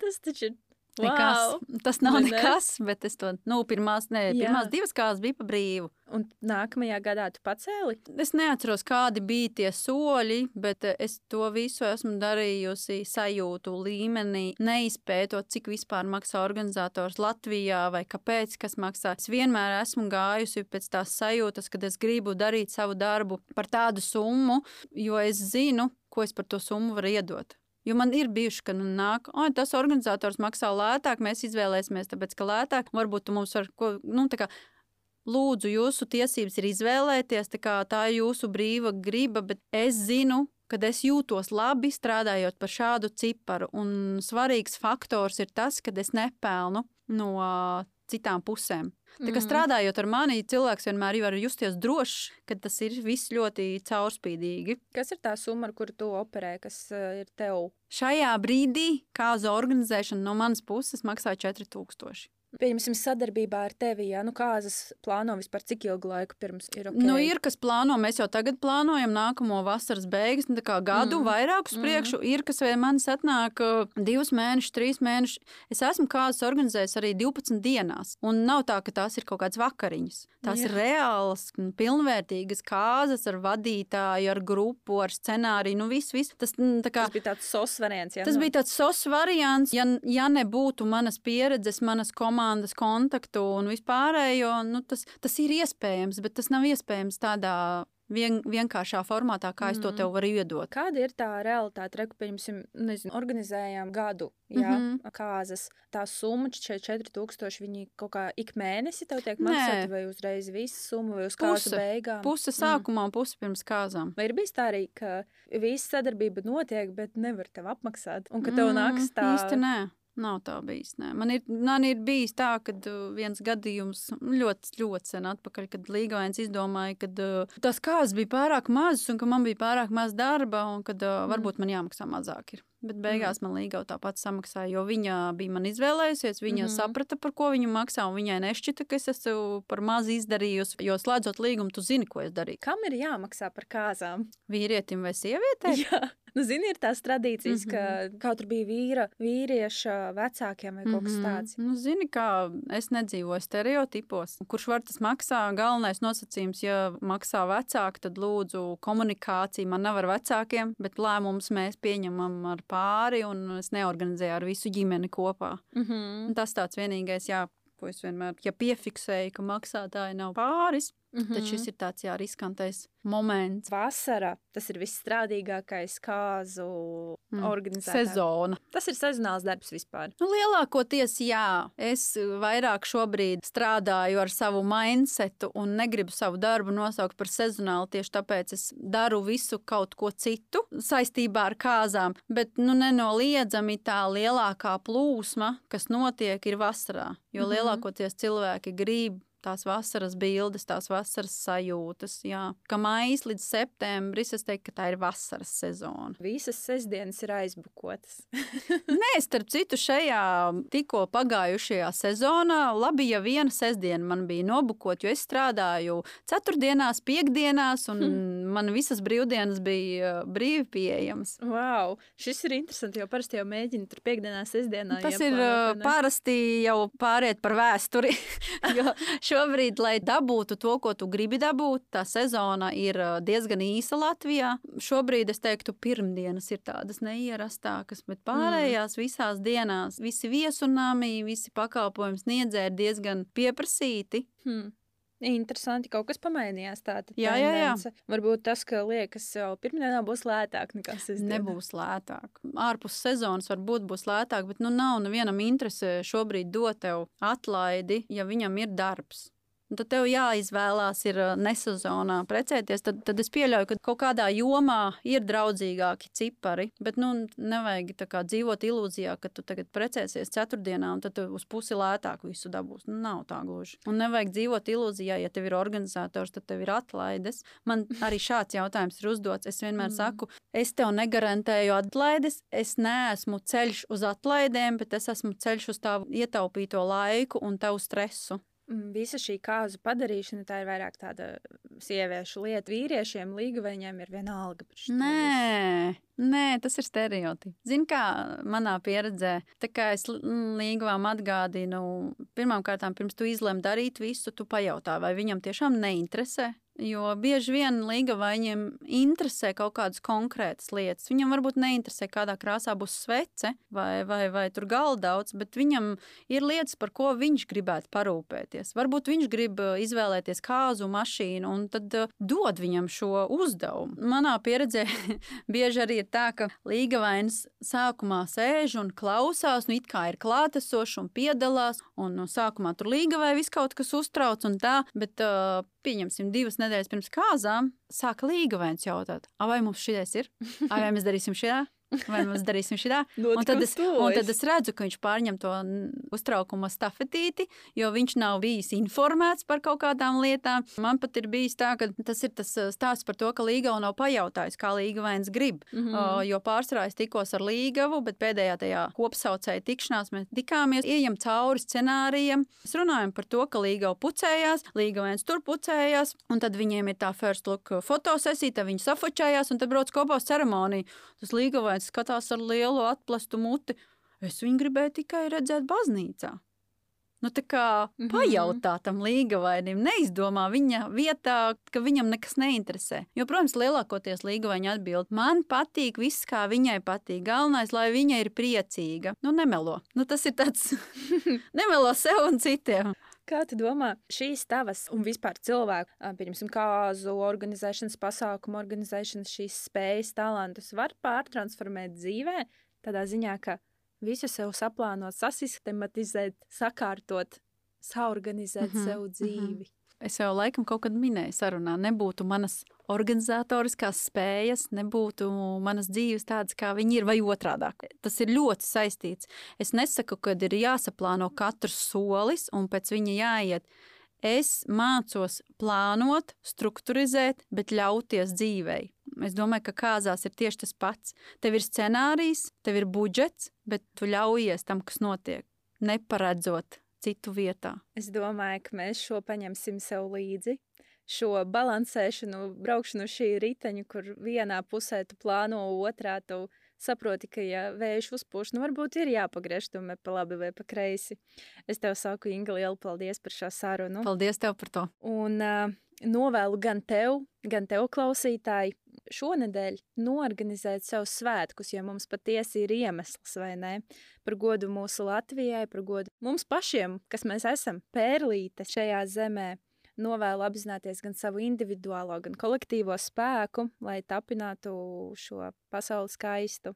tas taču ir Nekas. Wow. Tas nav ne? nekas, bet es to, nu, pirmās, ne, pirmās divas kārtas bija pa brīvu. Un nākamajā gadā tu pacēli? Es neatceros, kādi bija tie soļi, bet eh, es to visu esmu darījusi sajūtu līmenī, neizpētot, cik vispār maksā organizators Latvijā vai kāpēc, kas maksā. Es vienmēr esmu gājusi pēc tās sajūtas, kad es gribu darīt savu darbu par tādu summu, jo es zinu, ko es par to summu varu iedot. Jo man ir bijuši, ka nu, nāk, oh, tas organizators maksā lētāk, mēs izvēlēsimies, tāpēc ka lētāk varbūt mums var ko. Nu, kā, Lūdzu, jūsu tiesības ir izvēlēties, tā, kā, tā ir jūsu brīva griba, bet es zinu, kad es jūtos labi strādājot par šādu ciparu. Un svarīgs faktors ir tas, ka es nepelnu no citām pusēm. Tā kā mhm. strādājot ar mani, cilvēks vienmēr var justies drošs, ka tas ir viss ļoti caurspīdīgi. Kas ir tā summa, ar kuru tu operē, kas uh, ir tev? Šajā brīdī kāzu organizēšana no manas puses maksā 4000. Pieņemsim, sadarbībā ar tevi, ja nu kāzas plāno vispār cik ilgu laiku pirms ir ok. Nu, ir kas plāno, mēs jau tagad plānojam nākamo vasaras beigas, nu, kā gadu mm. vairāk uz priekšu. Mm. Ir kas vai manis atnāk divus mēnešus, trīs mēnešus. Es esmu kāzas organizējis arī 12 dienās, un nav tā, ka tās ir kaut kādas vakariņas. Tās Jā. ir reālas, pilnvērtīgas kāzas ar vadītāju, ar grupu, ar scenāriju. Nu, viss, viss. Tas, kā, tas bija tāds sos variants. Ja, tas nu. bija tāds sos variants. Ja, ja nebūtu manas pieredzes, manas komandas, komandas kontaktu un vispārējo, nu, tas, tas ir iespējams, bet tas nav iespējams tādā vien, vienkāršā formātā, kā es to mm. tev varu iedot. Kāda ir tā realitāte? Reku, pieņemsim, nezinu, organizējām gadu, jā, mm -hmm. kāzas. Tā summa, šie 4000, viņi kaut kā ik mēnesi tev tiek maksāti, vai uzreiz visu summu, vai uz kāzu beigām? Puse mm. sākumā mm. puse pirms kāzām. Vai ir bijis tā arī, ka visa sadarbība notiek, bet nevar tev apmaksāt, un ka tev mm, nāks tā? Īsti nē. Nav tā bijis. Nē. Man ir, man ir bijis tā, ka uh, viens gadījums ļoti, ļoti sen atpakaļ, kad Līgavains izdomāja, ka uh, tās kāzas bija pārāk mazas un ka man bija pārāk maz darba un ka uh, varbūt man jāmaksā mazāk. Ir. Bet beigās mm. man Līgava tāpat samaksāja, jo viņa bija man izvēlējusies. Viņa mm saprata, par ko viņa maksā, un viņai nešķita, ka es esmu par maz izdarījusi. Jo slēdzot līgumu, tu zini, ko es darīju. Kam ir jāmaksā par kāzām? Vīrietim vai sievietei? Jā. Nu, zini, ir tās tradīcijas, mm -hmm. ka kaut kur bija vīra, vīrieša vecākiem vai kaut kas mm -hmm. tāds. Nu, zini, kā es nedzīvoju stereotipos. Kurš var tas maksā? Galvenais nosacījums, ja maksā vecāki, tad lūdzu komunikāciju. Man nav ar vecākiem, bet lēmumus mēs pieņemam ar pāri, un es neorganizēju ar visu ģimeni kopā. Mm -hmm. Un tas tāds vienīgais, jā, ko es vienmēr ja piefiksēju, ka maksātāji nav pāris. Mm -hmm. Šis Mhm. ir tāds jā, riskantais moments. Vasara tas ir visstrādīgākais kāzu Mm. organizācijas Sezona. Tas ir sezonāls darbs vispār. Nu, lielākoties, jā, es vairāk šobrīd strādāju ar savu mindsetu un negribu savu darbu nosaukt par sezonālu. Tieši tāpēc es daru visu kaut ko citu saistībā ar kāzām. Bet nu, nenoliedzami tā lielākā plūsma, kas notiek, ir vasarā. Jo Mhm. lielākoties cilvēki grib tās vasaras bildes, tās vasaras sajūtas. Jā. Ka maijs līdz septembris, es teiktu, ka tā ir vasaras sezona. Visas sestdienas ir aizbukotas. Nē, starp citu, šajā tikko pagājušajā sezonā, labi, ja viena sestdiena man bija nobukota, jo es strādāju ceturtdienās, piekdienās, un Hm. man visas brīvdienas bija uh, brīvi pieejamas. wow, šis ir interesanti, jo parasti jau mēģina tur piekdienā, sestdienā. Tas ir ieplānot, uh, vai ne? parasti jau pāriet par vēsturi. jo šobrīd, lai dabūtu to, ko tu gribi dabūt, tā sezona ir diezgan īsa Latvijā. Šobrīd es teiktu, pirmdienas ir tādas neierastākas, bet pārējās visās dienās visi viesunāmi, visi pakalpojums sniedzēji ir diezgan pieprasīti. Hmm. Interesanti, kaut kas pamainījās. Tāda Jā, jā, jā. Varbūt tas, ka liekas, jau pirmdienā būs lētāk nekā sestdienā. Nebūs lētāk. Ārpus sezonas varbūt būs lētāk, bet nu nav nevienam interese šobrīd dot tev atlaidi, ja viņam ir darbs. Tad tev jāizvēlās, ir nesezonā precēties. Tad, tad es pieļauju, ka kaut kādā jomā ir draudzīgāki cipari. Bet nu, nevajag kā dzīvot ilūzijā, ka tu tagad precēsies ceturtdienā un tad uz pusi lētāk visu dabūsi. Nu, nav tā gluži. Un nevajag dzīvot ilūzijā, ja tev ir organizators, tad tev ir atlaides. Man arī šāds jautājums ir uzdots. Es vienmēr Mm. saku, es tev negarantēju atlaides. Es neesmu ceļš uz atlaidēm, bet es esmu ceļš uz tavu ietaupīto laiku un tavu stresu. Mm, Visa šī kāzu padarīšana, tā ir vairāk tāda sieviešu lieta. Vīriešiem līgaveņiem ir viena alga. par šito visu. Nē, nē, tas ir stereotips. Zini, kā manā pieredzē, tā kā es l- līgavām atgādinu, pirmkārt, pirms tu izlem darīt visu, tu pajautā, vai viņam tiešām neinteresē. Jo bieži vien līgavaņiem interesē kaut kādas konkrētas lietas. Viņam varbūt neinteresē, kādā krāsā būs svece vai, vai, vai tur galdauts, bet viņam ir lietas, par ko viņš gribētu parūpēties. Varbūt viņš grib uh, izvēlēties kāzu mašīnu un tad uh, dod viņam šo uzdevumu. Manā pieredzē bieži arī ir tā, ka līgavains sākumā sēž un klausās, nu it kā ir klātesošs un piedalās, un no sākumā tur līgavai viss kaut kas uztrauc un tā, bet uh, pieņemsim divas nedēļas pirms kāzām, sāka līgavains jautāt, "A, vai mums šis ir, vai mēs darīsim šitā. Vai mēs darīsim šitā? Un tad, es, un tad es redzu, ka viņš pārņem to uztraukuma stafetīti, jo viņš nav bijis informēts par kaut kādām lietām. Man pat ir bijis tā, ka tas ir tas uh, stāsts par to, ka Līgava nav pajautājis, kā Līgavains grib. Mhm. Uh, jo pārsvarā es tikos ar Līgavu, bet pēdējā tajā kopsaucēja tikšanās mēs tikāmies, ejam cauri scenārijam. Mēs runājam par to, ka Līgava pucējās, Līgavains tur pucējās, un tad viņiem ir tā first look fotosesija, tad viņi safočējās, un tad brauc kopā uz ceremoniju. Tas Līgavains skatās ar lielu atplastu muti. Es viņu gribēju tikai redzēt baznīcā. Nu, tā kā Mhm. pajautā tam līgavainim, neizdomā viņa vietā, ka viņam nekas neinteresē. Jo, protams, lielākoties līgavaiņa atbild, man patīk viss, kā viņai patīk. Galvenais, lai viņa ir priecīga. Nu, nemelo. Nu, tas ir tāds, nemelo sev un citiem. Kā tu domā, šīs tavas un vispār cilvēku, pieņemsim, kāzu organizēšanas, pasākumu organizēšanas, šīs spējas, talantus var pārtransformēt dzīvē, tādā ziņā, ka visu sev saplānot, sasistematizēt, sakārtot, saorganizēt mm Mhm, -hmm, sev dzīvi. Es jau laikam kaut kad minēju sarunā, nebūtu manas organizatoriskās spējas, nebūtu manas dzīves tādas, kā viņi ir, vai otrādi. Tas ir ļoti saistīts. Es nesaku, ka ir jāsaplāno katrs solis un pēc viņa jāiet. Es mācos plānot, struktūrizēt, bet ļauties dzīvei. Es domāju, ka kāzās ir tieši tas pats. Tev ir scenārijs, tev ir budžets, bet tu ļaujies tam, kas notiek, neparedzot citu vietā. Es domāju, ka mēs šo paņemsim sev līdzi. Šo balansēšanu, braukšanu šī riteņa, kur vienā pusē tu plāno, otrā tu saproti, ka, ja vējš uzpūš, nu varbūt ir jāpagriež tomēr pa labi vai pa kreisi. Es tev saku, Inga, lielu paldies par šo sarunu. Paldies tev par to! Un uh, novēlu gan tev, gan tev klausītāji šonadēļ norganizēt savus svētkus, jo mums patiesi ir iemesls, vai ne? Par godu mūsu Latvijai, par godu mums pašiem, kas mēs esam pērlīte šajā zemē. Novēlu apzināties gan savu individuālo, gan kolektīvo spēku, lai tapinātu šo pasauli skaistu.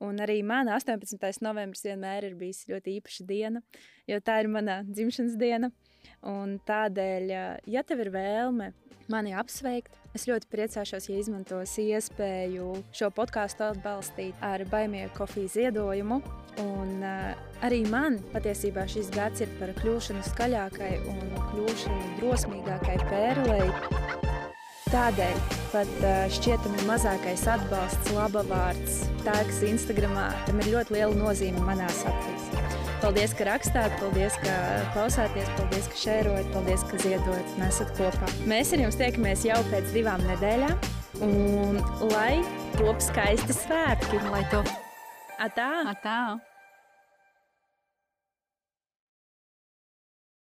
Un arī mana 18. novembris vienmēr ir bijis ļoti īpaša diena, jo tā ir mana dzimšanas diena. Un tādēļ, ja tev ir vēlme mani apsveikt, es ļoti priecāšos, ja izmantos iespēju šo podkāstu atbalstīt ar baimīgu kofiju ziedojumu. Un uh, arī man patiesībā šis gads ir par kļūšanu skaļākai un kļūšanu drosmīgākai pērlei. Tādēļ pat šķietami mazākais atbalsts, laba vārds, tēks Instagramā, tam ir ļoti liela nozīme manās acīs. Paldies, ka rakstāt, paldies, ka klausāties, paldies, ka šērojat, paldies, ka ziedojat un esat kopā. Mēs ar jums tiekamies jau pēc divām nedēļām, un lai top skaisti svētki. Lai to! Atā! Atā.